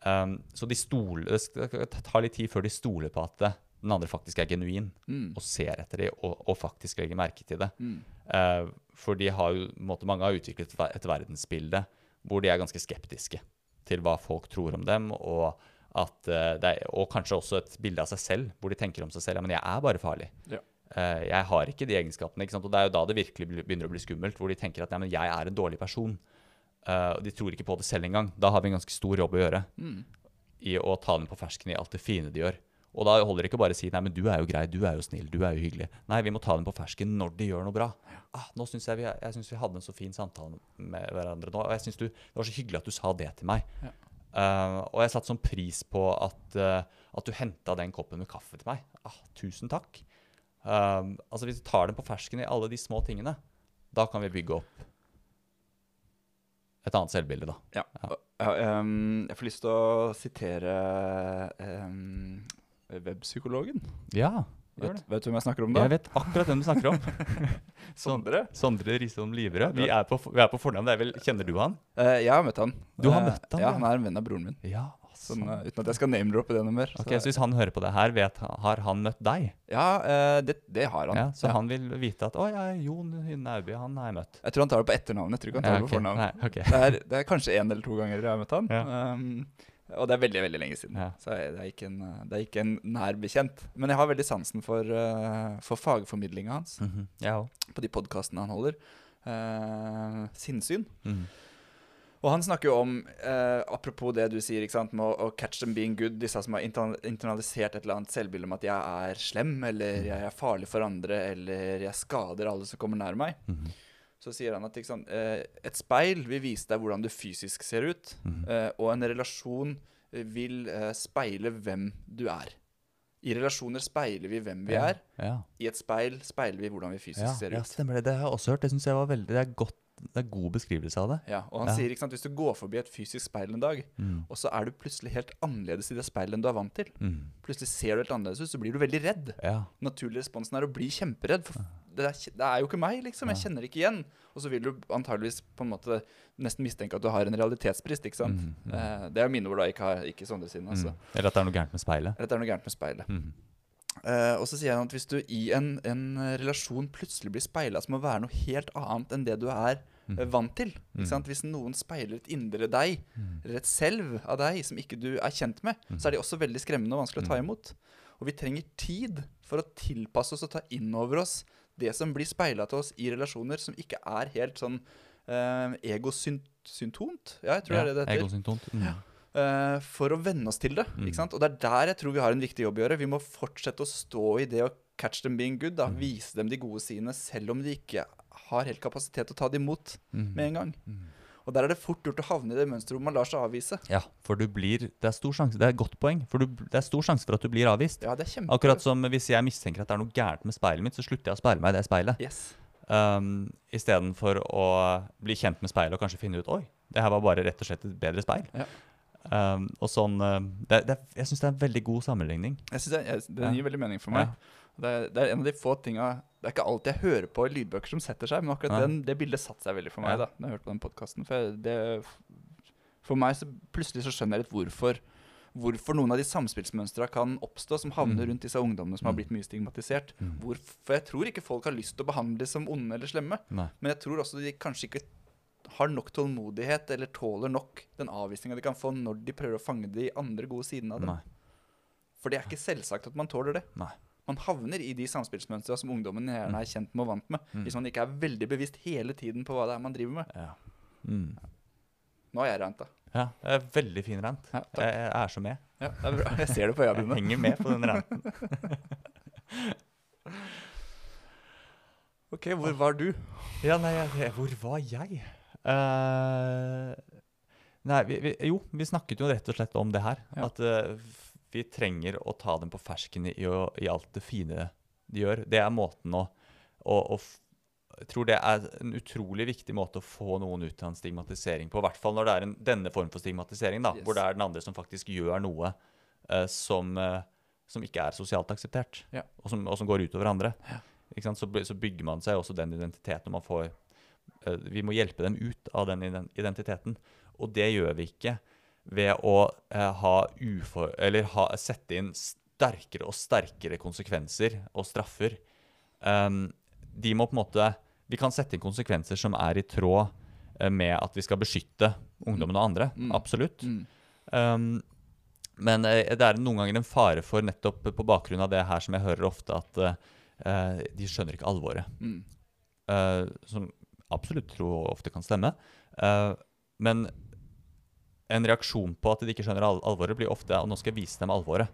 A: Um, så de stoler, det tar litt tid før de stoler på at det, den andre faktisk er genuin
B: Mm.
A: og ser etter dem og, og faktisk legger merke til det.
B: Mm.
A: Uh, for de har jo, måte, mange har utviklet et verdensbilde hvor de er ganske skeptiske til hva folk tror om dem, og, at, uh, er, og kanskje også et bilde av seg selv, hvor de tenker om seg selv ja, men jeg er bare farlig.
B: Ja.
A: Eh, jeg har ikke de egenskapene. ikke? Og det er jo da det virkelig begynner å bli skummelt, hvor de tenker at jeg er en dårlig person. Uh, og de tror ikke på det selv engang. Da har vi en ganske stor jobb å gjøre
B: Mm.
A: i å ta dem på fersken i alt det fine de gjør. Og da holder det ikke bare å si nei, men du er jo grei, du er jo snill, du er jo hyggelig. Nei, vi må ta dem på fersken når de gjør noe bra. Ah, nå synes Jeg vi, jeg synes vi hadde en så fin samtale med hverandre nå, og jeg synes du, det var så hyggelig at du sa det til meg.
B: Ja.
A: Uh, og jeg satte sånn pris på at, uh, at du henta den koppen med kaffe til meg. Ah, tusen takk. Um, altså Hvis vi tar dem på fersken i alle de små tingene, da kan vi bygge opp et annet selvbilde, da.
B: Ja. Ja, Um, jeg får lyst til å sitere um, webpsykologen.
A: Ja, gjør
B: Vet,
A: det.
B: vet du hvem jeg snakker om da?
A: Jeg vet akkurat hvem du snakker om.
B: Sondre.
A: Sondre Risholm Liverød. Vi er på, vi er på fornavn. Det er vel, kjenner du han?
B: Uh, jeg har møtt han.
A: Du har
B: Eh,
A: møtt han,
B: Ja,
A: ja.
B: han er en venn av broren min.
A: Ja,
B: Sånn, uh, uten at jeg skal name-droppe det noe mer.
A: Ok, Så hvis han hører på det her, vet, har han møtt deg?
B: Ja, uh, det, det har han.
A: Ja, så
B: Ja.
A: han vil vite at 'Å ja, Jon Nauby, han har jeg møtt'.
B: Jeg tror han tar det på etternavn. Jeg tror ikke han tar det på fornavn.
A: Nei, okay.
B: Det, er, det er kanskje én eller to ganger jeg har møtt han. Um, og det er veldig veldig lenge siden.
A: Ja.
B: Så det er, ikke en, det er ikke en nær bekjent. Men jeg har veldig sansen for, uh, for fagformidlinga hans
A: Mm -hmm.
B: på de podkastene han holder. Uh, sinnssyn.
A: Mhm.
B: Og han snakker jo om, eh, apropos det du sier, ikke sant, med å, å catch them being good, disse som har internalisert et eller annet selvbilde om at jeg er slem, eller jeg er farlig for andre, eller jeg skader alle som kommer nær meg.
A: Mhm.
B: Så sier han at sant, eh, et speil vil vise deg hvordan du fysisk ser ut,
A: Mhm.
B: eh, og en relasjon vil eh, speile hvem du er. I relasjoner speiler vi hvem vi
A: Ja,
B: er.
A: Ja.
B: I et speil speiler vi hvordan vi fysisk
A: Ja,
B: ser
A: ja,
B: ut.
A: stemmer det. Det har jeg også hørt. Det synes jeg var veldig Det er godt Det er god beskrivelse av det.
B: Ja, og han
A: Ja.
B: sier ikke sant, hvis du går forbi et fysisk speil en dag,
A: mm.
B: og så er du plutselig helt annerledes i det speilet enn du er vant til.
A: mm.
B: Plutselig ser du helt annerledes ut, så blir du veldig redd.
A: Ja.
B: Naturlig responsen er å bli kjemperedd. For det er, det er jo ikke meg, liksom. Jeg kjenner det ikke igjen. Og så vil du antageligvis på en måte nesten mistenke at du har en realitetsbrist, ikke sant.
A: Mm, mhm.
B: Eh, det er mine ord, da. Ikke, har- ikke Sondre sine, altså.
A: Mhm. Eller at det er noe gærent med speilet.
B: Eller at det er noe gærent med speilet. Eh, og så sier han at hvis du i en, en eh, relasjon plutselig blir speila som å være noe helt annet enn det du er mm. vant til sant? Hvis noen speiler et indre deg,
A: Mhm.
B: eller et selv av deg som ikke du er kjent med, så er de også veldig skremmende og vanskelig å ta
A: Mhm.
B: imot. Og vi trenger tid for å tilpasse oss og ta inn over oss det som blir speila til oss i relasjoner som ikke er helt sånn uh, egosyntont. Ja, jeg tror det er det det heter.
A: Egosyntont.
B: Eh, for å venne oss til det.
A: Mm.
B: ikke sant? Og det er der jeg tror vi har en viktig jobb å gjøre. Vi må fortsette å stå i det å catch them being good. da,
A: Mm.
B: Vise dem de gode sidene, selv om de ikke har helt kapasitet til å ta det imot
A: mm.
B: med en gang.
A: Mhm.
B: Og der er det fort gjort å havne i det mønsteret hvor man lar seg avvise.
A: Ja, for du blir Det er stor sjanse Det er et godt poeng. For du, det er stor sjanse for at du blir avvist.
B: Ja, det er kjempe...
A: Akkurat som hvis jeg mistenker at det er noe gærent med speilet mitt, så slutter jeg å speile meg i det speilet.
B: Yes.
A: Um, Istedenfor å bli kjent med speilet og kanskje finne ut Oi, det her var bare rett og slett et bedre speil.
B: Ja.
A: Um, og sånn uh, det, det, Jeg syns det er en veldig god sammenligning.
B: Jeg synes det, jeg, det
A: Ja.
B: gir veldig mening for meg. Det, er, det er en av de få tinga Det er ikke alltid jeg hører på i lydbøker som setter seg, men akkurat den, det bildet satte seg veldig for meg
A: Ja.
B: da Når jeg hørte på den podkasten. For, for meg så plutselig så skjønner jeg litt hvorfor Hvorfor noen av de samspillsmønstra kan oppstå som havner
A: Mm.
B: rundt disse ungdommene som har blitt mye stigmatisert.
A: Mm.
B: Hvor, for jeg tror ikke folk har lyst til å behandle dem som onde eller slemme.
A: Nei.
B: Men jeg tror også de kanskje ikke har nok tålmodighet eller tåler nok den avvisninga de kan få når de prøver å fange de andre gode sidene av dem.
A: Nei.
B: For det er ikke selvsagt at man tåler det.
A: Nei.
B: Man havner i de samspillsmønstra som ungdommen gjerne er kjent med og vant med.
A: Mm.
B: Hvis man ikke er veldig bevisst hele tiden på hva det er man driver med.
A: Ja. Mm.
B: Nå har jeg ranta.
A: ja. Det er veldig fin rant.
B: Ja,
A: jeg, jeg er så med.
B: Ja, det er bra. Jeg ser det på øya
A: Jeg henger med på den ranten.
B: Ok, hvor var du?
A: Ja, nei, hvor var jeg? Eh, nei, vi, vi, jo, vi snakket jo rett og slett om det her.
B: Ja.
A: At uh, vi trenger å ta dem på fersken i, i alt det fine de gjør. Det er måten å, å, å Jeg tror det er en utrolig viktig måte å få noen ut av en stigmatisering på. I hvert fall når det er en, denne form for stigmatisering, da,
B: Yes.
A: hvor det er den andre som faktisk gjør noe uh, som, som ikke er sosialt akseptert,
B: Ja.
A: og, som, og som går utover andre. Sant? Så, så bygger man seg også den identiteten. Man får, vi må hjelpe dem ut av den identiteten. Og det gjør vi ikke ved å eh, ha ufor, eller ha, sette inn sterkere og sterkere konsekvenser og straffer. Um, de må på en måte Vi kan sette inn konsekvenser som er i tråd eh, med at vi skal beskytte ungdommen og andre.
B: Mm.
A: Absolutt.
B: Mm.
A: Um, men eh, det er noen ganger en fare for, nettopp på bakgrunn av det her som jeg hører ofte, at uh, de skjønner ikke alvoret.
B: Mm.
A: Uh, som absolutt tror ofte kan stemme. Uh, men en reaksjon på at de ikke skjønner al alvoret, blir ofte at nå skal jeg vise dem alvoret.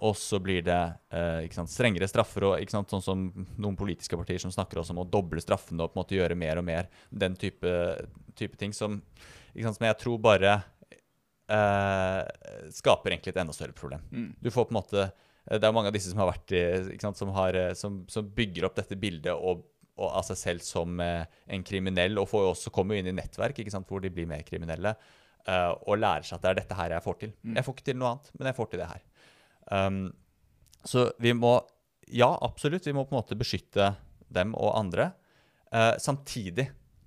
A: Og så blir det eh, sant, strengere straffer, og sant, sånn som noen politiske partier som snakker også om å doble straffene og på en måte gjøre mer og mer den type, type ting som, ikke sant, som jeg tror bare eh, skaper egentlig et enda større problem.
B: Mm.
A: Du får på en måte eh, Det er mange av disse som har vært i ikke sant, som, har, eh, som, som bygger opp dette bildet og, og av seg selv som eh, en kriminell, og får jo også komme inn i nettverk ikke sant, hvor de blir mer kriminelle, eh, og lærer seg at det er dette her jeg får til.
B: Mm.
A: Jeg får ikke til noe annet, men jeg får til det her. Um, så vi må Ja, absolutt, vi må på en måte beskytte dem og andre, Uh, samtidig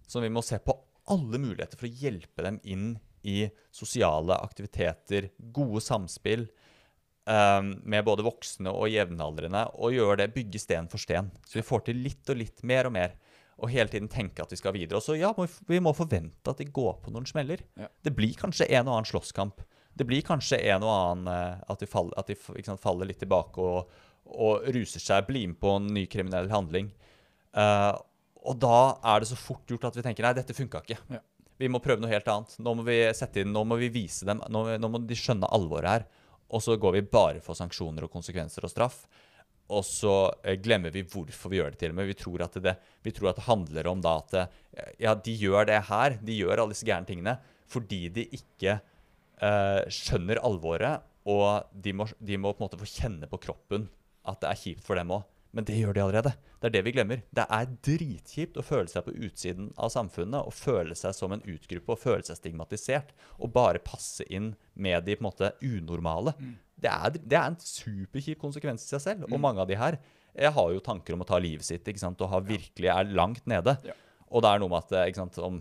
A: som vi må se på alle muligheter for å hjelpe dem inn i sosiale aktiviteter, gode samspill med både voksne og jevnaldrende, og gjøre det, bygge sten for sten. Så vi får til litt og litt, mer og mer, og hele tiden tenke at vi skal videre. Og så ja, vi, må forvente at de går på noen smeller.
B: Ja.
A: Det blir kanskje en og annen slåsskamp. Det blir kanskje en og annen eh, at de, faller, at de sant, faller litt tilbake og, og ruser seg, blir med på en ny kriminell handling. Uh, og da er det så fort gjort at vi tenker nei, dette funka ikke.
B: Ja.
A: Vi må prøve noe helt annet. Nå må vi sette inn, nå må vi vise dem, nå, nå må de skjønne alvoret her. Og så går vi bare for sanksjoner og konsekvenser og straff. Og så eh, glemmer vi hvorfor vi gjør det til og med. Vi tror at det, tror at det handler om da at eh, ja, de gjør det her, de gjør alle disse gærne tingene fordi de ikke eh, skjønner alvoret, og de må, de må på en måte få kjenne på kroppen at det er kjipt for dem òg. Men det gjør de allerede. Det er det vi glemmer. Det er dritkjipt å føle seg på utsiden av samfunnet og føle seg som en utgruppe og føle seg stigmatisert og bare passe inn med de på en måte unormale. Det, er, det er en superkjip konsekvens i seg selv. Og mange av de her jeg har jo tanker om å ta livet sitt ikke sant? og har virkelig er langt nede.
B: Ja.
A: Og det er noe med at eh, ikke sant, om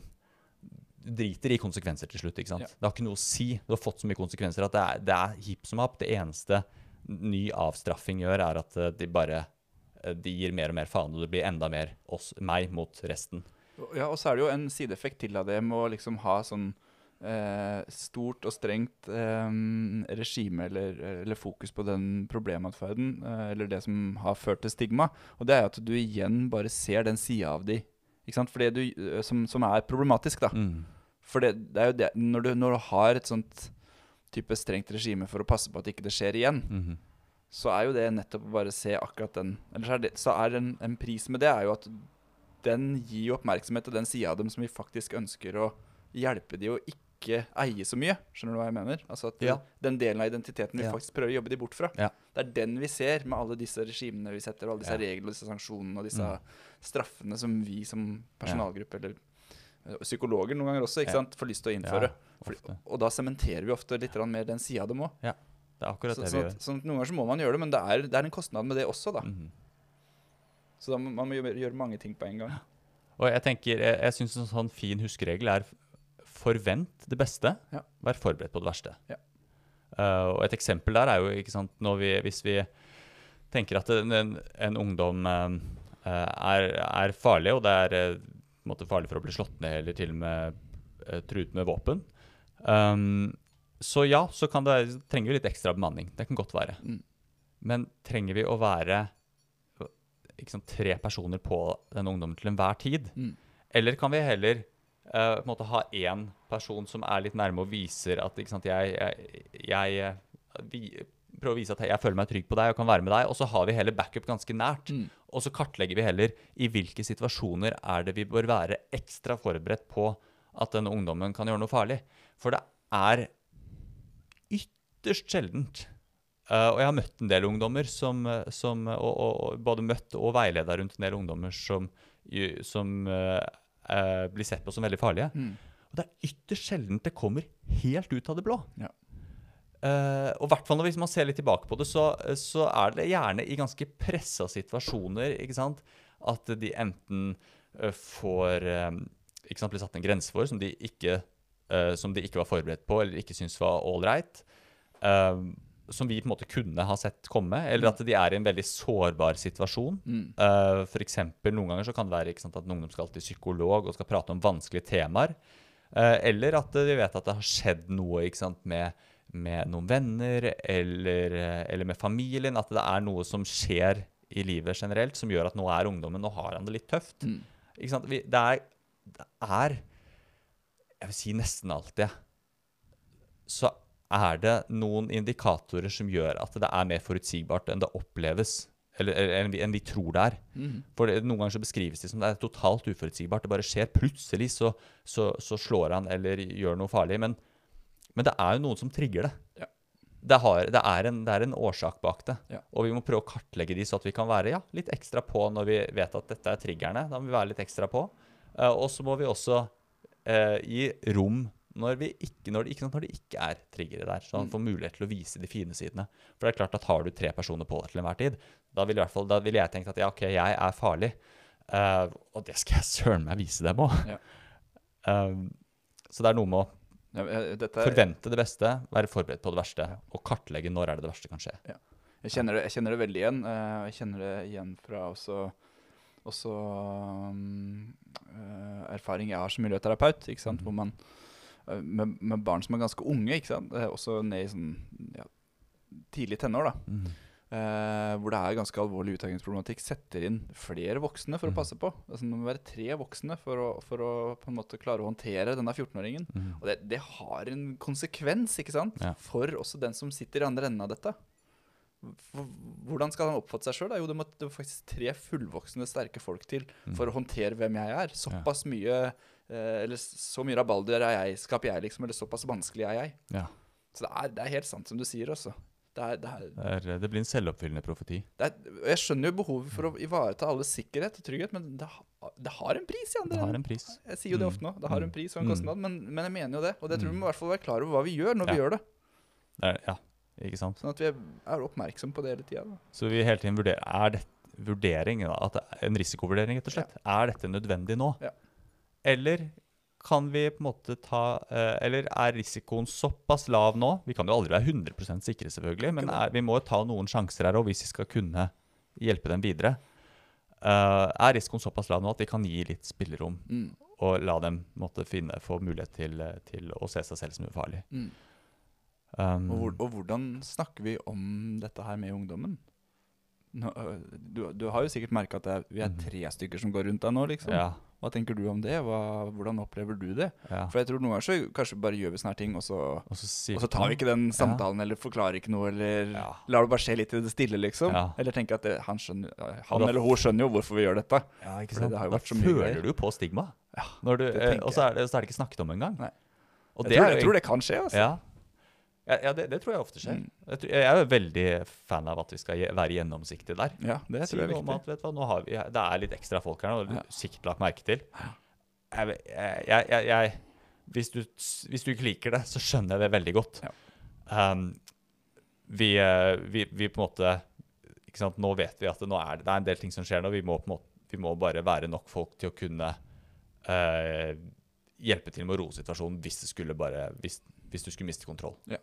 A: driter i konsekvenser til slutt. ikke sant?
B: Ja.
A: Det har ikke noe å si. Du har fått så mye konsekvenser at det er, det er hipp som happ. Det eneste ny avstraffing gjør, er at eh, de bare de gir mer og mer faen, og det blir enda mer oss, meg mot resten.
B: Ja, og så er det jo en sideeffekt til av det med å liksom ha sånn eh, stort og strengt eh, regime eller, eller fokus på den problematferden, eh, eller det som har ført til stigma. Og det er at du igjen bare ser den sida av de, ikke sant? For du, eh, som, som er problematisk, da. For det, det er jo det når du, når du har et sånt type strengt regime for å passe på at ikke det skjer igjen,
A: Mhm.
B: Så er jo det nettopp å bare se akkurat den Eller så er, det, så er en, en pris med det er jo at den gir jo oppmerksomhet til den sida av dem som vi faktisk ønsker å hjelpe de å ikke eie så mye. Skjønner du hva jeg mener? Altså at
A: Ja.
B: Den delen av identiteten vi
A: Ja.
B: faktisk prøver å jobbe de bort fra.
A: Ja.
B: Det er den vi ser med alle disse regimene vi setter, og alle disse reglene og disse sanksjonene og disse
A: Mm.
B: straffene som vi som personalgruppe eller eh, psykologer noen ganger også ikke sant, får lyst til å innføre. Fordi- og da sementerer vi ofte litt mer den sida av dem òg.
A: Det er akkurat
B: Så,
A: det vi gjør.
B: Så, så, noen ganger så må man gjøre det, men det er, det er en kostnad med det også, da.
A: Mhm.
B: Så da man må gjøre, gjøre mange ting på en gang.
A: Og jeg tenker, jeg, jeg syns en sånn fin huskeregel er forvent det beste,
B: Ja.
A: vær forberedt på det verste.
B: Ja.
A: Uh, og et eksempel der er jo ikke sant, vi, hvis vi tenker at en, en, ungdom uh, er, er farlig, og det er måte farlig for å bli slått ned eller til og med truet med våpen, um, så ja, så kan det, trenger vi litt ekstra bemanning. Det kan godt være.
B: Mm.
A: Men trenger vi å være sant, tre personer på den ungdommen til enhver tid?
B: Mm.
A: Eller kan vi heller uh, måte ha én person som er litt nærme og viser at sant, jeg, jeg, jeg eh, vi, prøver å vise at jeg føler meg trygg på deg og kan være med deg, og så har vi heller backup ganske nært.
B: Mm.
A: Og så kartlegger vi heller i hvilke situasjoner er det vi bør være ekstra forberedt på at denne ungdommen kan gjøre noe farlig. For det er ytterst sjeldent. Uh, og jeg har møtt en del ungdommer som, eh, som og, og, og både møtt og veileda rundt en del ungdommer som, som uh, uh, blir sett på som veldig farlige.
B: Mm.
A: Og det er ytterst sjeldent det kommer helt ut av det blå.
B: Ja.
A: Eh, og hvert fall hvis man ser litt tilbake på det, så, så er det gjerne i ganske pressa situasjoner ikke sant? at de enten eh, får eh, ikke sant, blir satt en grense for som de ikke, eh, som de ikke var forberedt på eller ikke syntes var ålreit. Uh, som vi på en måte kunne ha sett komme, eller at de er i en veldig sårbar situasjon.
B: Mm.
A: Uh, for eksempel, noen ganger så kan det være sant, at en ungdom skal til psykolog og skal prate om vanskelige temaer. Uh, eller at de vet at det har skjedd noe sant, med, med noen venner eller, eh, eller med familien. At det er noe som skjer i livet generelt som gjør at nå er ungdommen, nå har han det litt tøft.
B: Mm.
A: Vi, det, er, det er Jeg vil si nesten alltid så er det noen indikatorer som gjør at det er mer forutsigbart enn det oppleves. Eller, eller enn, vi, enn vi tror det er.
B: Mm.
A: For det, Noen ganger så beskrives det som det er totalt uforutsigbart. Det bare skjer. Plutselig så, så, så slår han eller gjør noe farlig. Men, men det er jo noen som trigger det.
B: Ja.
A: Det, har, det, er en, det er en årsak bak det.
B: Ja.
A: Og vi må prøve å kartlegge de, så at vi kan være ja, litt ekstra på når vi vet at dette er triggerne. Da må vi være litt ekstra på. Uh, og så må vi også eh, gi rom når, vi ikke, når, det, ikke, når det ikke er triggere der. Så han
B: Mm.
A: får mulighet til å vise de fine sidene. For det er klart at har du tre personer på deg til enhver tid, da ville da vil jeg tenkt at ja, OK, jeg er farlig. Uh, og det skal jeg søren meg vise dem òg.
B: Ja.
A: så det er noe med å
B: Ja, dette er-
A: forvente det beste, være forberedt på det verste, og kartlegge når er det det verste kan skje.
B: Jeg kjenner det, jeg kjenner det veldig igjen. Uh, jeg kjenner det igjen fra også, også um, eh, erfaring jeg har som miljøterapeut. Ikke sant?
A: Mhm.
B: Hvor man, eh, med, med barn som er ganske unge, ikke sant? Eh, også ned i sånn ja, tidlig tenår, da. eh, hvor det er ganske alvorlig utdanningsproblematikk, setter inn flere voksne for
A: mm.
B: å passe på. Altså, det må være tre voksne for å, for å på en måte klare å håndtere denne 14-åringen.
A: Mm.
B: Og det, det har en konsekvens, ikke sant?
A: Ja.
B: For også den som sitter i andre enden av dette. Hvor- Hvordan skal han oppfatte seg sjøl? Jo, det må, det må faktisk tre fullvoksne, sterke folk til
A: Mm.
B: for å håndtere hvem jeg er. Såpass mye eh, Eller så mye rabalder er jeg, skaper jeg, liksom. Eller såpass vanskelig er jeg.
A: Ja.
B: Så det er, det er helt sant som du sier, også. Det er, det er,
A: Det, er, det blir en selvoppfyllende profeti.
B: jeg skjønner jo behovet for å ivareta alles sikkerhet og trygghet, men det, ha- det har en pris andre
A: Det har en pris.
B: Jeg sier jo det
A: Mm.
B: ofte nå. Det har en
A: Mm.
B: pris og en
A: Mm.
B: kostnad, men, men jeg mener jo det. Og det tror vi
A: Mm.
B: må i hvert fall være klar over hva vi gjør når vi gjør det.
A: Ja, ikke sant?
B: Sånn at vi er, er oppmerksom på det hele tida.
A: Så vi hele tiden vurderer Er det vurdering, da, at en risikovurdering, rett og slett. Er dette nødvendig nå?
B: Ja.
A: Eller kan vi på en måte ta eh, Eller er risikoen såpass lav nå? Vi kan jo aldri være 100 sikre, selvfølgelig, men er, vi må jo ta noen sjanser her òg hvis vi skal kunne hjelpe dem videre. Eh, er risikoen såpass lav nå at vi kan gi litt spillerom
B: Mm.
A: og la dem måtte finne, få mulighet til, eh, til å se seg selv som ufarlig?
B: Mm.
A: Um,
B: Og, hvor, og hvordan snakker vi om dette her med ungdommen? Nå, øh, du, du har jo sikkert merka at er, vi er
A: Mhm.
B: tre stykker som går rundt deg nå, liksom.
A: ja,
B: Hva tenker du om det? Hva, hvordan opplever du det?
A: ja.
B: For jeg tror noen ganger så kanskje bare gjør vi sånne her ting, og så,
A: Og så,
B: og så tar vi ikke den
A: Ja.
B: samtalen, eller forklarer ikke noe, eller
A: Ja.
B: lar det bare skje litt i det stille, liksom.
A: Ja.
B: Eller tenker at det, han, skjønner, han
A: da-
B: eller hun skjønner jo hvorfor vi gjør dette.
A: Ja, ikke sant?
B: det har jo
A: da
B: så mye
A: føler du på stigma. Når du,
B: det
A: eh, og så er, det, så er det ikke snakket om engang. Og
B: Jeg tror,
A: er
B: jeg tror det kan skje, altså.
A: Ja, ja, ja det, det tror jeg ofte skjer.
B: Mm.
A: Jeg, er jo veldig fan av at vi skal være gjennomsiktige der.
B: Ja, det tror jeg er viktig.
A: at vet du hva, vi, det er litt ekstra folk her nå,
B: Ja.
A: sikkert lagt merke til. Jeg, jeg, jeg, hvis, du, hvis du ikke liker det, så skjønner jeg det veldig godt.
B: Ja.
A: Um, vi, vi, vi på en måte ikke sant, Nå vet vi at det, er, det det er en del ting som skjer nå. Vi må, på måte, vi må bare være nok folk til å kunne uh, hjelpe til med å roe situasjonen hvis det skulle bare hvis, hvis du skulle miste kontroll.
B: Ja.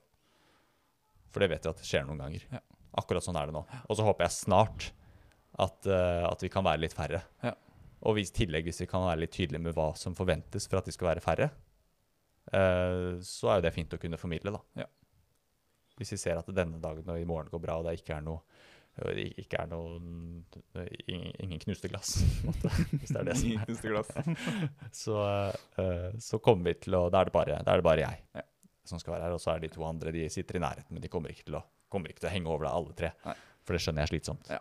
A: For det vet vi at det skjer noen ganger.
B: Ja.
A: Akkurat sånn er det nå. Og så håper jeg snart at, uh, at vi kan være litt færre.
B: Ja.
A: Og i tillegg hvis vi kan være litt tydelige med hva som forventes for at de skal være færre, uh, så er jo det fint å kunne formidle, da.
B: Ja.
A: Hvis vi ser at denne dagen og i morgen går bra, og det ikke er noe ikke er noen ingen, ingen knuste glass, hvis det er det som er. Så, eh, så kommer vi til å Da er det bare, er det bare jeg
B: Ja.
A: Som skal være her. Og så er de to andre de sitter i nærheten, men de kommer ikke til å, kommer ikke til å henge over deg alle tre.
B: Nei.
A: For det skjønner jeg er slitsomt.
B: Ja.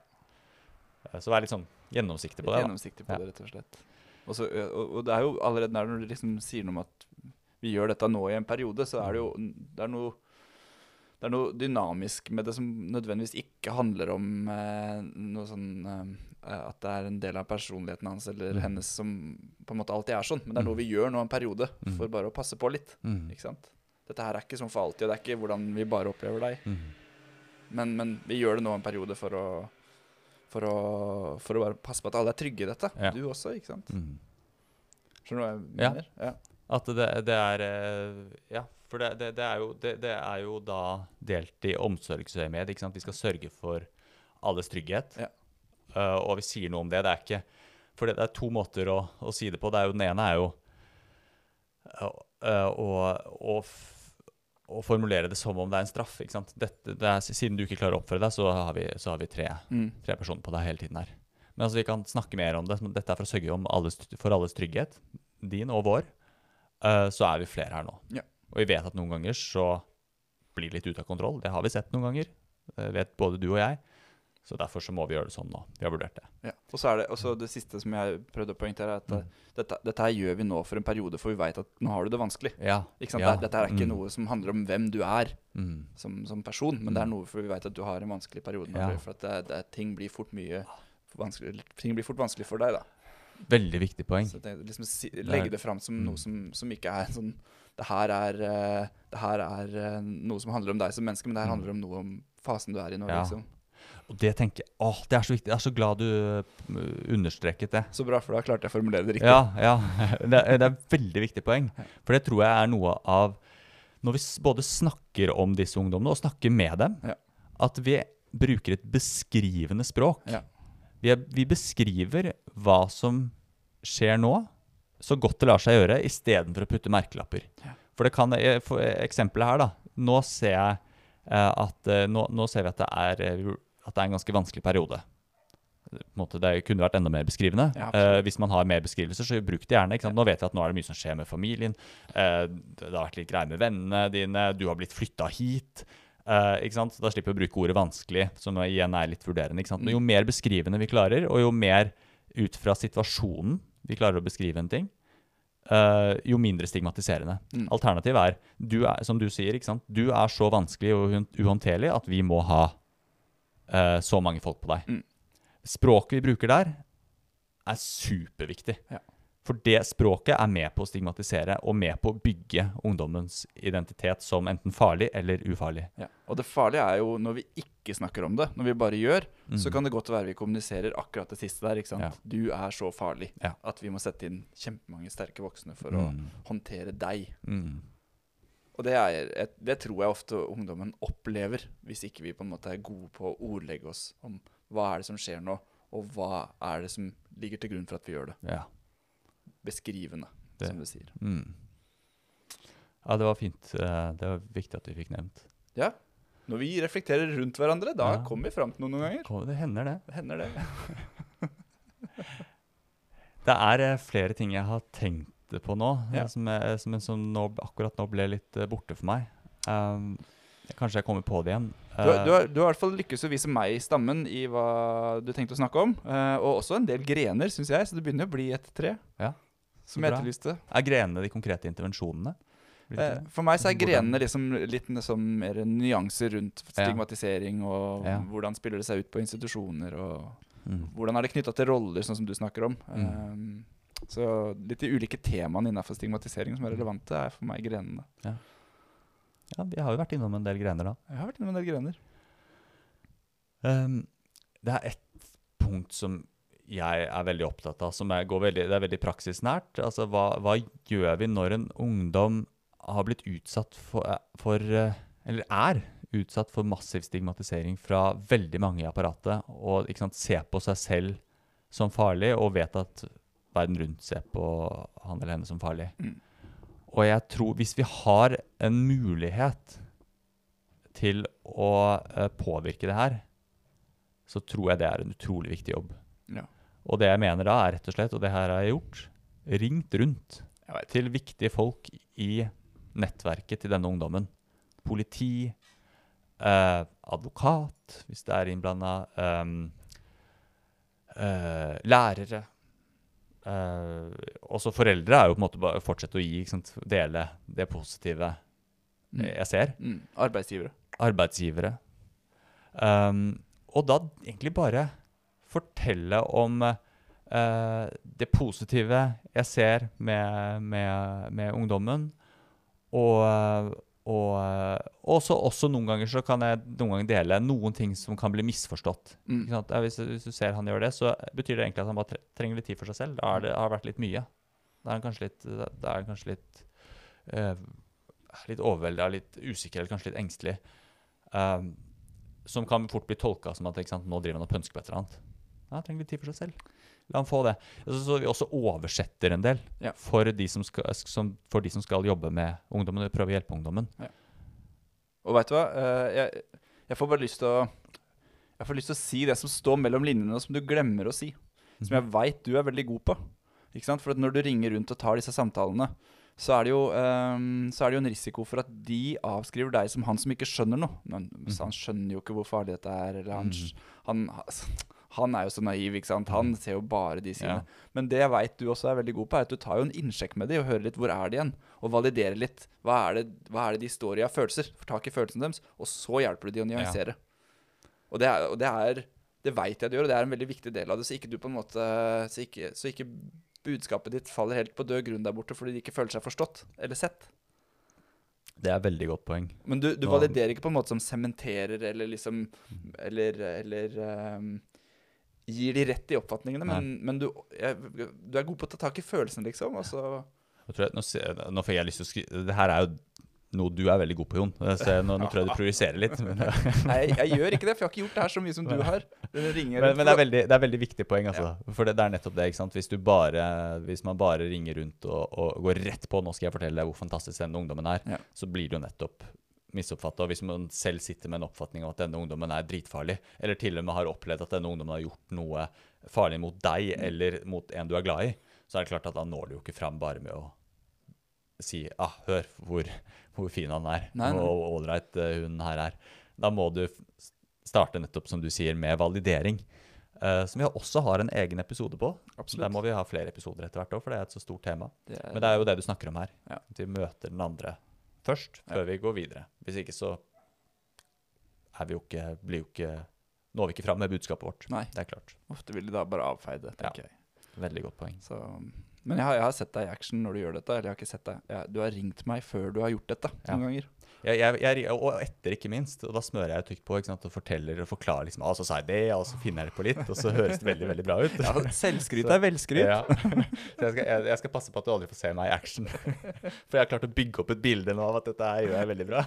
A: Eh, Så vær litt sånn gjennomsiktig på
B: Litt
A: det.
B: gjennomsiktig på
A: Ja.
B: det, rett og slett. Og, så, og, og det er jo allerede når du liksom sier noe om at vi gjør dette nå i en periode, så er det jo det er noe, det er noe dynamisk med det som nødvendigvis ikke handler om eh, noe sånn eh, At det er en del av personligheten hans eller
A: Mm.
B: hennes som på en måte alltid er sånn. Men det er
A: Mm.
B: noe vi gjør nå en periode
A: Mm.
B: for bare å passe på litt.
A: Mm.
B: Ikke sant? Dette her er ikke sånn for alltid, og det er ikke hvordan vi bare opplever deg.
A: Mm.
B: Men, men vi gjør det nå en periode for å for å, for å bare passe på at alle er trygge i dette.
A: Ja.
B: Du også, ikke sant?
A: Mm.
B: Skjønner du hva jeg mener? Ja.
A: At det, det er eh, Ja, for det, det, det, er jo, det, det er jo da delt i omsorgsøyemed. ikke sant? Vi skal sørge for alles trygghet.
B: Ja.
A: Uh, og vi sier noe om det. Det er ikke For det, det er to måter å, å si det på. Det er jo, den ene er jo eh, å, å, f- å formulere det som om det er en straff. ikke sant? Dette, det er, siden du ikke klarer å oppføre deg, så har vi, så har vi tre,
B: Mm.
A: tre personer på deg hele tiden her. Men altså, vi kan snakke mer om det. Dette er for å sørge om alles, for alles trygghet, din og vår. Uh, så er vi flere her nå.
B: Ja.
A: Og vi vet at noen ganger så blir det litt ut av kontroll. Det har vi sett noen ganger. Det vet både du og jeg. Så derfor så må vi gjøre det sånn nå. Vi har vurdert det.
B: Ja. Og så er det også det siste som jeg prøvde å poengtere, er at
A: Mm.
B: dette, dette her gjør vi nå for en periode, for vi veit at nå har du det vanskelig.
A: Ja.
B: Ikke?
A: Ja.
B: Dette er ikke
A: Mm.
B: noe som handler om hvem du er
A: Mm.
B: som, som person, men det er
A: Mm.
B: noe for vi veit at du har en vanskelig periode. nå. For at det, det, ting blir fort mye ting blir fort vanskelig for deg, da.
A: Veldig viktig poeng.
B: Så det, liksom legge det fram som
A: Mm.
B: noe som, som ikke er sånn Det her er, eh, det her er eh, noe som handler om deg som menneske, men det her
A: Mm.
B: handler om noe om fasen du er i nå.
A: Ja.
B: liksom.
A: Og det tenker jeg Åh, det er så viktig. Jeg er så glad du uh, understreket det.
B: Så bra, for da klarte jeg å formulere det riktig.
A: Ja, ja. Det, er- det er veldig viktig poeng. For det tror jeg er noe av Når vi både snakker om disse ungdommene og snakker med dem,
B: Ja.
A: at vi bruker et beskrivende språk.
B: Ja.
A: Vi, er, vi beskriver hva som skjer nå, så godt det lar seg gjøre, istedenfor å putte merkelapper.
B: Ja.
A: For det kan eh, For eksempelet her, da. Nå ser jeg eh, at eh, nå, nå ser vi at det er eh, at det er en ganske vanskelig periode. Måte, det kunne vært enda mer beskrivende.
B: Ja,
A: Eh, hvis man har mer beskrivelser, så bruk det gjerne. Nå vet vi at nå er det mye som skjer med familien. Eh, det har vært litt greier med vennene dine. Du har blitt flytta hit. Eh? Da slipper vi å bruke ordet 'vanskelig', som igjen er litt vurderende. Men jo mer beskrivende vi klarer, og jo mer ut fra situasjonen vi klarer å beskrive en ting, eh, jo mindre stigmatiserende.
B: Mm.
A: Alternativet er, du er, som du sier, du er så vanskelig og uhåndterlig at vi må ha eh, så mange folk på deg.
B: Mm.
A: Språket vi bruker der, er superviktig.
B: Ja.
A: For det språket er med på å stigmatisere og med på å bygge ungdommens identitet som enten farlig eller ufarlig.
B: Ja. Og det farlige er jo når vi ikke snakker om det, når vi bare gjør, så
A: Mm.
B: kan det godt være vi kommuniserer akkurat det siste der. ikke sant?
A: Ja.
B: Du er så farlig
A: Ja.
B: at vi må sette inn kjempemange sterke voksne for
A: Mm.
B: å håndtere deg.
A: Mm.
B: Og det, et, det tror jeg ofte ungdommen opplever, hvis ikke vi på en måte er gode på å ordlegge oss om hva er det som skjer nå, og hva er det som ligger til grunn for at vi gjør det.
A: Ja.
B: Beskrivende,
A: Det-
B: som du sier.
A: Mm. ja, det var fint. Eh, Det var viktig at vi fikk nevnt.
B: Ja. Når vi reflekterer rundt hverandre, da
A: Ja.
B: kommer vi fram til noe noen ganger.
A: Det hender, det.
B: Det hender det.
A: Det er eh, flere ting jeg har tenkt på nå,
B: Ja.
A: som, jeg- som, som nå, akkurat nå ble litt eh, borte for meg. Um, kanskje jeg kommer på det igjen.
B: Du, har-
A: Eh,
B: du, har, du har i hvert fall lykkes å vise meg i stammen i hva du tenkte å snakke om. Uh, og også en del grener, syns jeg, så det begynner å bli et tre.
A: Ja.
B: som jeg etterlyste.
A: Er grenene de konkrete intervensjonene?
B: Eh. For meg så er grenene liksom litt liksom mer nyanser rundt stigmatisering, og
A: Ja.
B: hvordan spiller det seg ut på institusjoner, og
A: Mm.
B: hvordan er det knytta til roller, sånn som du snakker om.
A: Mm.
B: Um, så litt de ulike temaene innenfor stigmatisering som er relevante, er for meg grenene.
A: Ja, vi har jo vært innom en del grener da.
B: Jeg har vært innom en del grener.
A: Um, det er ett punkt som jeg er veldig opptatt av, som går veldig, det er veldig praksisnært. Altså, hva, hva gjør vi når en ungdom har blitt utsatt for, for eh, Eller er utsatt for massiv stigmatisering fra veldig mange i apparatet, og sant, ser på seg selv som farlig, og vet at verden rundt ser på han eller henne som farlig.
B: Mm.
A: Og jeg tror hvis vi har en mulighet til å uh, påvirke det her, så tror jeg det er en utrolig viktig jobb.
B: Ja.
A: Og det jeg mener da, er rett og slett, og det her har jeg gjort, ringt rundt til viktige folk i nettverket til denne ungdommen. Politi, eh, advokat, hvis det er innblanda, lærere. Eh, også foreldre er jo på en måte bare å fortsette å gi, dele det positive
B: Mm.
A: jeg ser
B: Mm. Arbeidsgivere.
A: arbeidsgivere. Um, og da egentlig bare fortelle om uh, det positive jeg ser med, med, med ungdommen. Og, og også, også noen ganger så kan jeg noen ganger dele noen ting som kan bli misforstått.
B: Mm.
A: Hvis, hvis du ser han gjør det, så betyr det egentlig at han bare trenger litt tid for seg selv. Da har det har vært litt mye. Da er han kanskje litt, da er han kanskje litt, eh, litt overvelda, litt usikker eller kanskje litt engstelig. Um, som kan fort bli tolka som at sant, nå driver han og pønsker på et eller annet. Ja, han trenger litt tid for seg selv. La han få det. Så, så vi også oversetter en del
B: Ja.
A: for, de som skal, som, for de som skal jobbe med ungdommen og prøve å hjelpe ungdommen.
B: Og veit du hva? Eh, jeg, jeg får bare lyst til å Jeg får lyst til å si det som står mellom linjene, og som du glemmer å si. Som jeg veit du er veldig god på. Ikke sant? For når du ringer rundt og tar disse samtalene, så er, det jo, um, så er det jo en risiko for at de avskriver deg som han som ikke skjønner noe. Men, så han skjønner jo ikke hvor farlig dette er. Eller han,
A: mm.
B: han, han er jo så naiv, ikke sant. Han ser jo bare de sine.
A: Ja.
B: Men det jeg veit du også er veldig god på, er at du tar jo en innsjekk med de og hører litt hvor er de igjen. Og validerer litt. Hva er det, hva er det de står i av følelser? Får tak i følelsene deres. Og så hjelper du de å nyansere. Og det er, og det er det veit jeg du gjør, og det er en veldig viktig del av det. Så ikke du på en måte Så ikke, så ikke budskapet ditt faller helt på død grunn der borte fordi de ikke føler seg forstått eller sett.
A: Det er et veldig godt poeng.
B: Men du, du validerer ikke på en måte som sementerer eller liksom Eller, eller ehm, gir de rett i oppfatningene, men, men du, jeg, du er god på å ta tak i følelsene, liksom. Og så
A: jeg, nå, nå fikk jeg lyst til å skrive Det her er jo noe du er veldig god på, Jon. Så jeg, nå, nå tror jeg du prioriserer litt. Men,
B: Nei, jeg, gjør ikke det, for jeg har ikke gjort det her så mye som du har.
A: Men, men det, er veldig, det er veldig viktig poeng, altså. For det, det er nettopp det. ikke sant? Hvis, du bare, hvis man bare ringer rundt og, og går rett på 'nå skal jeg fortelle deg hvor fantastisk denne ungdommen er',
B: Ja.
A: så blir det jo nettopp misoppfatta. Hvis man selv sitter med en oppfatning av at denne ungdommen er dritfarlig, eller til og med har opplevd at denne ungdommen har gjort noe farlig mot deg eller mot en du er glad i, så er det klart at da når du jo ikke fram bare med å si ah, 'hør hvor, hvor fin han er',
B: Nei, nei.
A: og ålreit eh, hun her er. Da må du starte nettopp, som du sier, med validering. Uh, som vi også har en egen episode på.
B: Absolutt.
A: Der må vi ha flere episoder etter hvert òg, for det er et så stort tema.
B: Det er-
A: Men det er jo det du snakker om her.
B: Ja.
A: Vi møter den andre først, før vi går videre. Hvis ikke så er vi jo ikke, blir jo ikke Når vi ikke fram med budskapet vårt.
B: Nei.
A: Det er klart.
B: Ofte vil de da bare avfeie det, tenker jeg.
A: Veldig godt poeng.
B: Så, men jeg har, jeg har sett deg i action når du gjør dette. Eller jeg har ikke sett deg. Jeg, du har ringt meg før du har gjort dette
A: Ja.
B: noen ganger.
A: Jeg, jeg, jeg, og etter, ikke minst. Og da smører jeg tykt på sant, og forteller og forklarer. liksom, ah, så sa jeg det, og så finner jeg det på litt, og så høres det veldig veldig bra ut.
B: Ja, selvskryt er velskryt.
A: Ja. Så jeg skal, jeg, skal passe på at du aldri får se meg i action. For jeg har klart å bygge opp et bilde nå av at dette her gjør jeg veldig bra.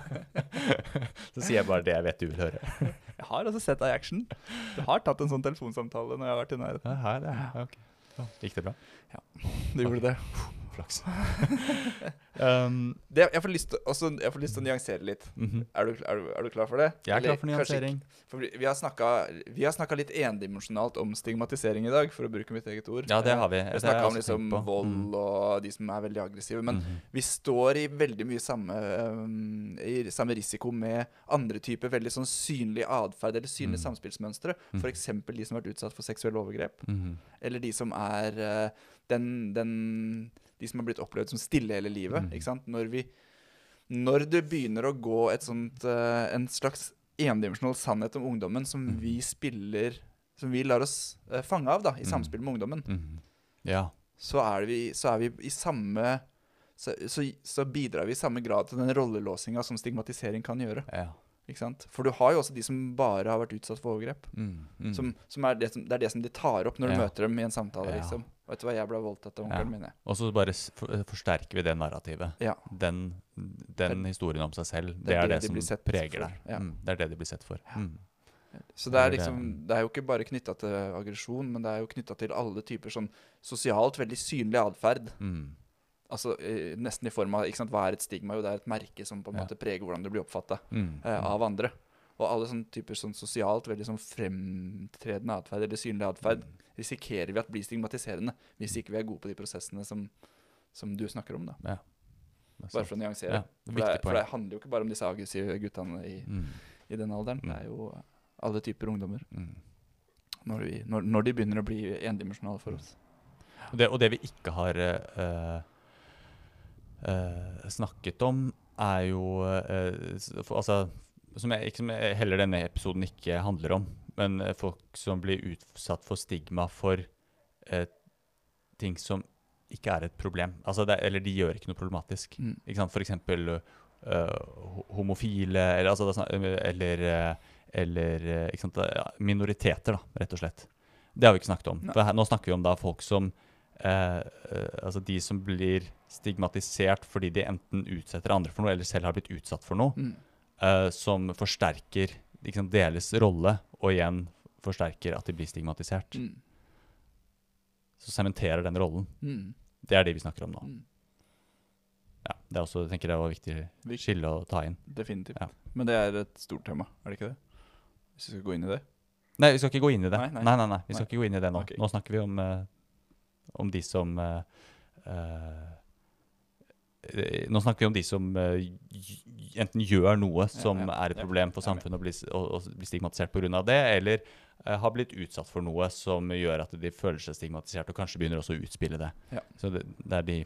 A: Så sier jeg bare det jeg vet du vil høre.
B: Jeg har altså sett deg i action. Du har tatt en sånn telefonsamtale når jeg har vært i nærheten.
A: Ja, her, ja. Okay. Gikk det bra?
B: Du gjorde det.
A: Flaks. um,
B: det jeg, får lyst også, jeg får lyst til å nyansere litt.
A: mhm.
B: Er du, er, du, er du klar for det?
A: Jeg er
B: Eller
A: klar for nyansering.
B: For vi, har snakka- vi har snakka litt endimensjonalt om stigmatisering i dag, for å bruke mitt eget ord.
A: Ja, det har vi.
B: Vi snakka om liksom vold
A: Mm.
B: og de som er veldig aggressive. Men
A: Mhm.
B: vi står i veldig mye samme, um, i samme risiko med andre typer veldig sånn synlig atferd eller synlige
A: Mm.
B: samspillsmønstre.
A: Mm.
B: F.eks. de som har vært utsatt for seksuelle overgrep.
A: Mhm.
B: Eller de som er uh, den, den de som har blitt opplevd som stille hele livet.
A: Mm.
B: ikke sant? Når, vi, når det begynner å gå sånt, eh, en slags endimensjonal sannhet om ungdommen som
A: Mm.
B: vi spiller Som vi lar oss eh, fange av da, i
A: Mm.
B: samspill med ungdommen,
A: Mhm. Ja.
B: så er, vi, så er vi i samme så, så, så bidrar vi i samme grad til den rollelåsinga som stigmatisering kan gjøre.
A: ja.
B: For du har jo også de som bare har vært utsatt for overgrep.
A: Mm. Mm.
B: Som, som er det, som, det er det som de tar opp når du
A: Ja.
B: møter dem i en samtale.
A: Ja.
B: liksom. Vet du hva, jeg ble voldtatt av
A: Ja.
B: onkelen min.
A: Og så bare for, forsterker vi det narrativet.
B: Ja.
A: Den, den historien om seg selv, det,
B: Det er det
A: det,
B: de
A: som preger
B: deg.
A: det.
B: ja.
A: Mm. Det er det de blir sett for. Mm.
B: Så det
A: Det er
B: liksom, det er jo ikke bare knytta til aggresjon, men det er jo knytta til alle typer sånn sosialt veldig synlig atferd.
A: Mm.
B: Altså eh, nesten i form av ikke sant, Hva er et stigma? Jo, det er et merke som på en
A: Ja.
B: måte preger hvordan du blir oppfatta
A: Mm.
B: eh, av andre. Og alle sånne typer sånn sosialt veldig sånn fremtredende atferd, eller synlig atferd,
A: Mm.
B: risikerer vi at blir stigmatiserende hvis ikke vi er gode på de prosessene som, som du snakker om. da.
A: Ja.
B: Bare for å nyansere.
A: Ja,
B: for, det, for det handler jo ikke bare om disse aggressive guttene i,
A: Mm.
B: i den alderen.
A: Mm.
B: Det er jo alle typer ungdommer.
A: Mm.
B: Når, vi, når, når de begynner å bli endimensjonale for oss.
A: Og, det, og det vi ikke har eh, snakket om, er jo eh, for, Altså, som, jeg, som jeg, heller denne episoden ikke handler om, men eh, folk som blir utsatt for stigma for eh, ting som ikke er et problem. Altså det, eller de gjør ikke noe problematisk.
B: Mm.
A: Ikke sant? For eksempel uh, homofile, eller, altså, eller, eller minoriteter, da, rett og slett. Det har vi ikke snakket om. Her, nå snakker vi om da folk som eh, eh, Altså de som blir stigmatisert fordi de enten utsetter andre for noe, eller selv har blitt utsatt for noe,
B: Mm.
A: eh, som forsterker liksom, deres rolle, og igjen forsterker at de blir stigmatisert.
B: Mm.
A: Så sementerer den rollen.
B: Mm.
A: Det er det vi snakker om nå.
B: Mm.
A: Ja, det er også, jeg tenker jeg var viktig
B: Vik-
A: skille å ta inn.
B: Definitivt.
A: Ja.
B: Men det er et stort tema, er det ikke det? Hvis vi skal gå inn i det?
A: Nei, vi skal ikke gå inn i det.
B: Nei,
A: Nei,
B: nei.
A: nei, nei, vi skal ikke gå inn i det nå.
B: Okay.
A: Nå snakker vi om, eh, om de som uh, Nå snakker vi om de som eh, enten gjør noe som er et problem for samfunnet og blir, og, og blir stigmatisert pga. det, eller har blitt utsatt for noe som gjør at de føler seg stigmatisert, og kanskje begynner også å utspille det.
B: Ja.
A: Så det, det er de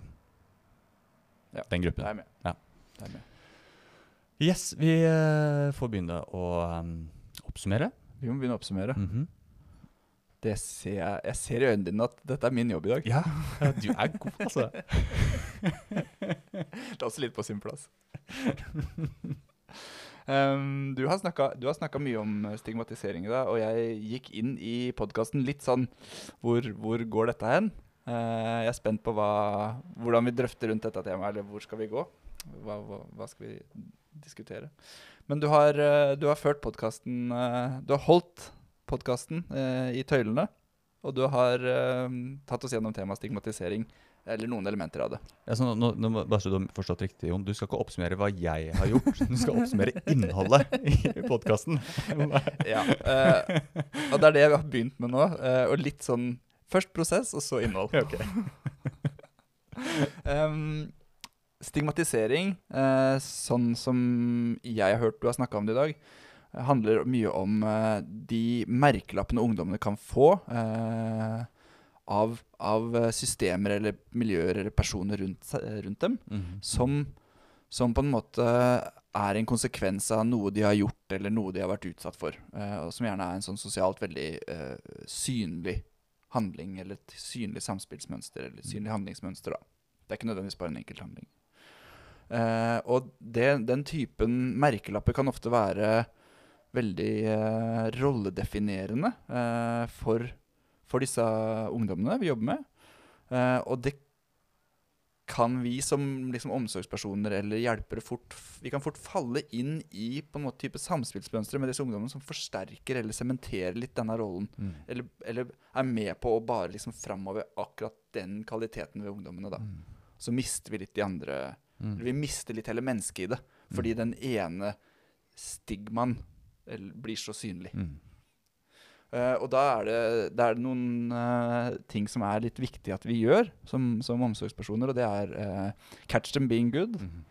B: Ja,
A: den
B: Det
A: gruppen.
B: er med.
A: Ja.
B: Det er med.
A: Yes, vi får begynne å um, oppsummere.
B: Vi må begynne å oppsummere.
A: Mhm.
B: Det ser jeg, jeg ser i øynene dine at dette er min jobb i dag.
A: Ja, du er god, altså.
B: Det er også litt på sin plass. Um, du har snakka mye om eh, stigmatisering i dag, og jeg gikk inn i podkasten litt sånn hvor, hvor går dette hen? Uh, jeg er spent på hva, hvordan vi drøfter rundt dette temaet, eller hvor skal vi gå? Hva, hva, hva skal vi diskutere? Men du har, eh, du har ført podkasten Du har holdt podkasten i tøylene, og du har eh, tatt oss gjennom temaet stigmatisering, eller noen elementer av det.
A: Ja, så nå, nå, bare så du har forstått riktig, Jon. Du skal ikke oppsummere hva jeg har gjort. Du skal oppsummere innholdet i podkasten.
B: Ja, eh, og det er det vi har begynt med nå. eh, og litt sånn Først prosess, og så innhold. Em, stigmatisering, eh, sånn som jeg har hørt du har snakka om det i dag, eh, handler mye om eh, de merkelappene ungdommene kan få eh, av, av eh, systemer eller miljøer eller personer rundt, rundt dem
A: Mhm.
B: som, som på en måte er en konsekvens av noe de har gjort, eller noe de har vært utsatt for. og som gjerne er en sånn sosialt veldig synlig handling, eller et synlig samspillsmønster, eller et synlig handlingsmønster. da. Det er ikke nødvendigvis bare en enkelt handling. Uh, og det, den typen merkelapper kan ofte være veldig eh, rolledefinerende eh, for, for disse ungdommene vi jobber med. Eh, og det kan vi som liksom, omsorgspersoner eller hjelpere fort Vi kan fort falle inn i på en måte type samspillsmønstre med disse ungdommene som forsterker eller sementerer litt denne rollen.
A: Mm.
B: Eller, eller er med på å bare liksom framover akkurat den kvaliteten ved ungdommene. da.
A: Mm.
B: Så mister vi litt de andre
A: Mm.
B: eller Vi mister litt hele mennesket i det. Fordi den ene stigmaen blir så synlig.
A: Mm.
B: Uh, og da er det, det er noen uh, ting som er litt viktig at vi gjør som, som omsorgspersoner, og det er uh, catch them being good.
A: Mm.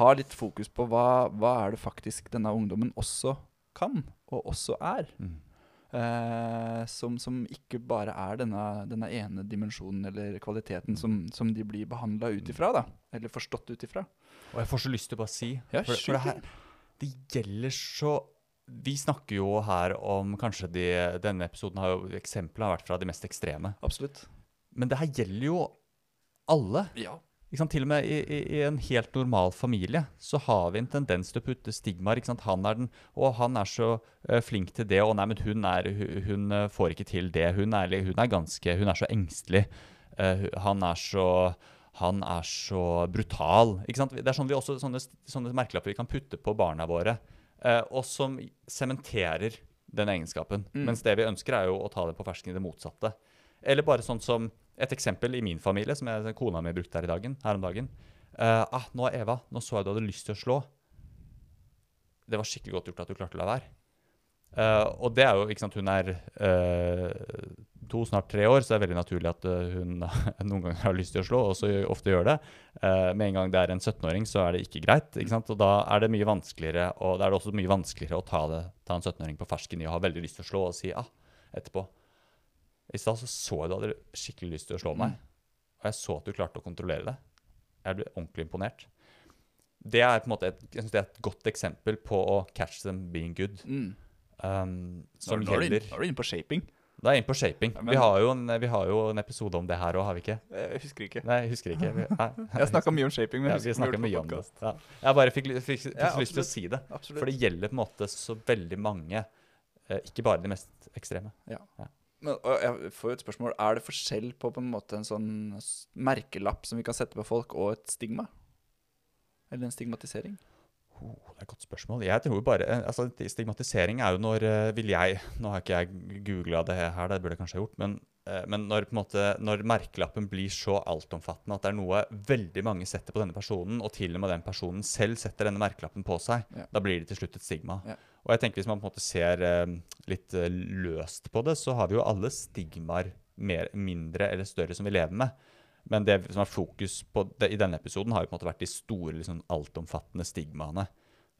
B: Ha litt fokus på hva, hva er det faktisk denne ungdommen også kan, og også er.
A: Mm.
B: eh, som, som ikke bare er denne, denne ene dimensjonen eller kvaliteten som, som de blir behandla ut ifra, da. Eller forstått ut ifra.
A: Og jeg får så lyst til å bare si
B: Ja,
A: for, for det, her, det gjelder så Vi snakker jo her om kanskje de Denne episoden har jo Eksemplene har vært fra de mest ekstreme.
B: Absolutt.
A: Men det her gjelder jo alle.
B: Ja.
A: Til og med i, i, i en helt normal familie så har vi en tendens til å putte stigmaer. Han er den, og han er så eh, flink til det, og nei, men hun, er, hun, eh, får ikke til det. Hun er, hun er ganske, hun er så engstelig. Eh, han er så han er så brutal. Det er sånn vi også, sånne, sånne merkelapper vi kan putte på barna våre, og som sementerer den egenskapen.
B: Mm.
A: Mens det vi ønsker, er jo å ta det på fersken i det motsatte. Eller bare sånn som et eksempel i min familie, som jeg, kona mi brukte her, i dagen, her om dagen. Eh, ah, 'Nå, Eva, nå så jeg du hadde lyst til å slå.' Det var skikkelig godt gjort at du klarte å la være. Eh, og det er jo, ikke sant, Hun er eh, to, snart tre år, så er det veldig naturlig at eh, hun noen ganger har lyst til å slå, og så ofte gjør det. Eh, med en gang det er en 17-åring, så er det ikke greit. ikke sant, Og da er det mye vanskeligere og da er det også mye vanskeligere å ta, det, ta en 17-åring på fersken i å ha veldig lyst til å slå og si ah, etterpå I stad så, så jeg du hadde skikkelig lyst til å slå meg, og jeg så at du klarte å kontrollere det. Jeg ble ordentlig imponert. Det er på en måte et, jeg synes det er et godt eksempel på å catch them being good.
B: Mm.
A: Um, som
B: nå, er du nå er du inne på shaping.
A: Da er jeg inne på shaping.
B: Ja, men-
A: vi, har jo en, vi har jo en episode om det her òg, har vi ikke?
B: Jeg husker ikke.
A: Nei, jeg husker ikke. Vi, nei.
B: Jeg snakka mye om shaping. Men
A: ja,
B: jeg
A: vi
B: husker
A: snakker
B: ikke
A: mye om det. Ja. Jeg bare fikk, fikk, fikk
B: Ja,
A: lyst til å si det.
B: Absolutt.
A: For det gjelder på en måte så veldig mange, eh, ikke bare de mest ekstreme.
B: Men, og jeg får jo et spørsmål Er det forskjell på på en måte en sånn merkelapp som vi kan sette på folk, og et stigma? Eller en stigmatisering?
A: Oh, det er et godt spørsmål. Jeg tror bare, eh, altså Stigmatisering er jo når eh, vil jeg Nå har ikke jeg googla det her, det burde jeg kanskje ha gjort. Men, eh, men når, måte, når merkelappen blir så altomfattende at det er noe veldig mange setter på denne personen, og til og med den personen selv setter denne merkelappen på seg,
B: Ja.
A: da blir det til slutt et stigma.
B: Ja.
A: Og jeg tenker Hvis man på en måte ser litt løst på det, så har vi jo alle stigmaer mer, mindre eller større som vi lever med. Men det som er fokus på det, i denne episoden, har jo på en måte vært de store, liksom, altomfattende stigmaene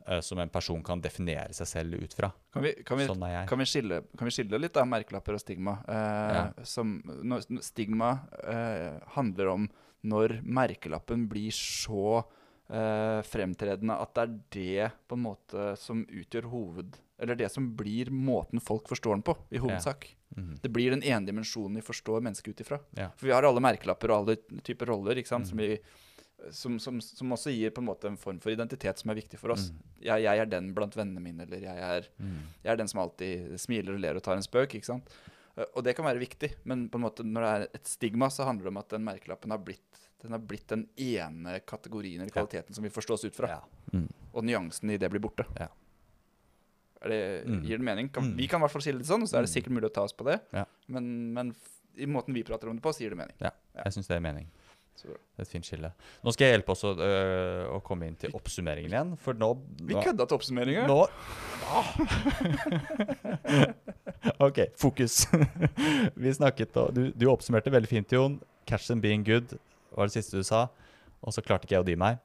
A: uh, som en person kan definere seg selv ut fra.
B: Kan vi, kan vi,
A: Sånn
B: kan vi, skille, kan vi skille litt av merkelapper og stigma? Uh,
A: Ja.
B: som, når, stigma uh, handler om når merkelappen blir så fremtredende at det er det på en måte som utgjør hoved... Eller det som blir måten folk forstår den på, i hovedsak.
A: Mhm.
B: Det blir den ene dimensjonen vi forstår mennesket ut ifra.
A: Ja.
B: For vi har alle merkelapper og alle typer roller ikke sant?
A: Mm.
B: Som, vi, som, som, som også gir på en måte en form for identitet som er viktig for oss.
A: Mm.
B: Jeg, jeg er den blant vennene mine, eller jeg er,
A: Mm.
B: jeg er den som alltid smiler og ler og tar en spøk. ikke sant? Eh, Og det kan være viktig, men på en måte når det er et stigma, så handler det om at den merkelappen har blitt den har blitt den ene kategorien eller
A: Ja.
B: kvaliteten som vi forstås ut fra.
A: Ja. Mm.
B: Og nyansen i det blir borte.
A: Ja.
B: Det,
A: Mm.
B: Gir det mening? Kan,
A: Mm.
B: Vi kan i hvert fall skille det sånn, så er det
A: Mm.
B: sikkert mulig å ta oss på det.
A: Ja.
B: Men, men i måten vi prater om det på, så gir det mening. Ja.
A: Jeg syns det er mening. Det er et fint skille. Nå skal jeg hjelpe oss å, øh, å komme inn til oppsummeringen igjen, for nå
B: Vi kødda til oppsummeringa.
A: Nå OK, fokus. Vi snakket og du, du oppsummerte veldig fint, Jon. 'Catch them being good' var det siste du sa. Og så klarte ikke jeg å dy meg.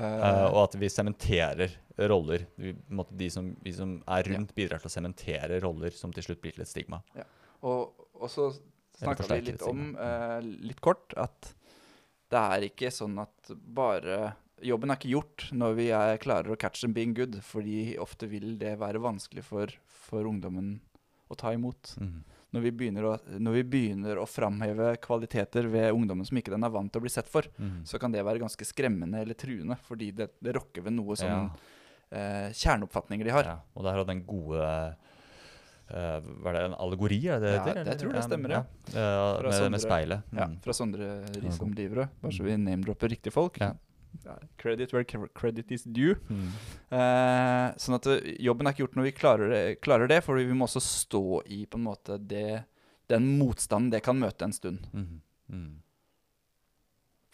B: Eh,
A: og at vi sementerer roller. Vi, måtte, de som, vi som er rundt, bidrar til å sementere roller som til slutt blir til et stigma.
B: og, og så snakka vi litt om, uh, litt kort, at det er ikke sånn at bare Jobben er ikke gjort når vi er, klarer å catch them being good, fordi ofte vil det være vanskelig for, for ungdommen å ta imot.
A: Mhm.
B: Når vi, begynner å, vi begynner å framheve kvaliteter ved ungdommen som ikke den er vant til å bli sett for,
A: mm.
B: så kan det være ganske skremmende eller truende, fordi det, det rokker ved noe
A: Ja.
B: sånn eh, kjerneoppfatninger de har.
A: Ja, og der har den gode eh, Var det en allegori? Er det det
B: Ja,
A: heter,
B: jeg tror det stemmer, ja.
A: ja.
B: Fra
A: med,
B: Sondre.
A: med speilet.
B: Ja,
A: Mm.
B: fra Sondre Risom. Livre. Bare så vi name-dropper riktige folk.
A: Ja.
B: Credit where credit is due.
A: Mm.
B: Eh, sånn at eh, jobben er ikke gjort når vi klarer det, klarer det for vi må også stå i på en måte det, den motstanden det kan møte en stund.
A: Mm. Mm.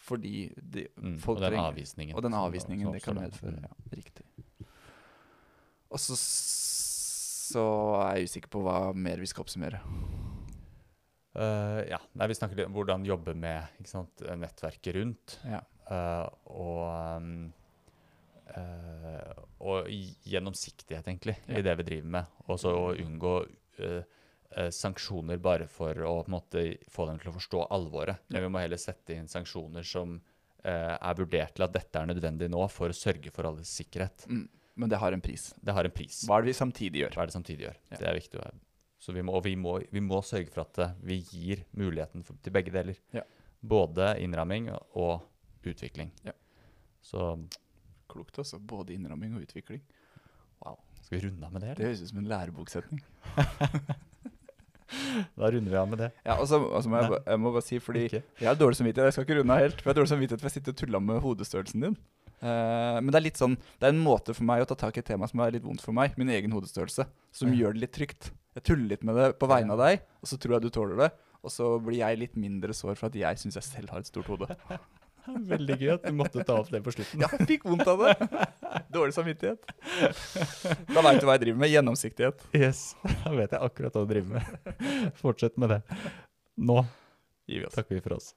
B: Fordi de,
A: Mm.
B: folk
A: og den avvisningen.
B: Og den avvisningen det kan medføre.
A: Mm.
B: Ja, riktig. Og så, så er jeg usikker på hva mer vi skal oppsummere.
A: Uh, ja, Nei, Vi snakker litt om hvordan jobbe med sant, nettverket rundt.
B: Ja.
A: Eh, og eh, og gjennomsiktighet, egentlig,
B: Ja.
A: i det vi driver med. Og så å unngå uh, uh, sanksjoner bare for å på en måte få dem til å forstå alvoret. Men vi må heller sette inn sanksjoner som er vurdert til at dette er nødvendig nå for å sørge for alles sikkerhet.
B: Mm. Men det har en pris.
A: Det har en pris.
B: Hva er det vi samtidig gjør?
A: Hva er det samtidig gjør?
B: Ja.
A: Det er viktig. Så vi må, og vi må, vi må sørge for at vi gir muligheten for, til begge deler.
B: Ja.
A: Både innramming og utvikling.
B: Ja.
A: Så
B: Klokt, altså. Både innramming og utvikling.
A: skal vi runde av med det,
B: Det høres ut som en læreboksetning.
A: Da runder vi av med det.
B: Ja, og så altså, må jeg, jeg må bare si, fordi
A: Ikke?
B: jeg har dårlig samvittighet. Jeg skal ikke runde av helt. For jeg har dårlig samvittighet for jeg sitter og tuller med hodestørrelsen din. Uh, men det er litt sånn Det er en måte for meg å ta tak i et tema som er litt vondt for meg. Min egen hodestørrelse. Som
A: Ja.
B: gjør det litt trygt. Jeg tuller litt med det på vegne av deg, og så tror jeg du tåler det. Og så blir jeg litt mindre sår for at jeg syns jeg selv har et stort hode.
A: Veldig gøy at du måtte ta opp det på slutten.
B: Ja, jeg fikk vondt av det. Dårlig samvittighet. Da veit du hva jeg driver med. Gjennomsiktighet.
A: Yes, Da vet jeg akkurat hva du driver med. Fortsett med det. Nå takker vi for oss.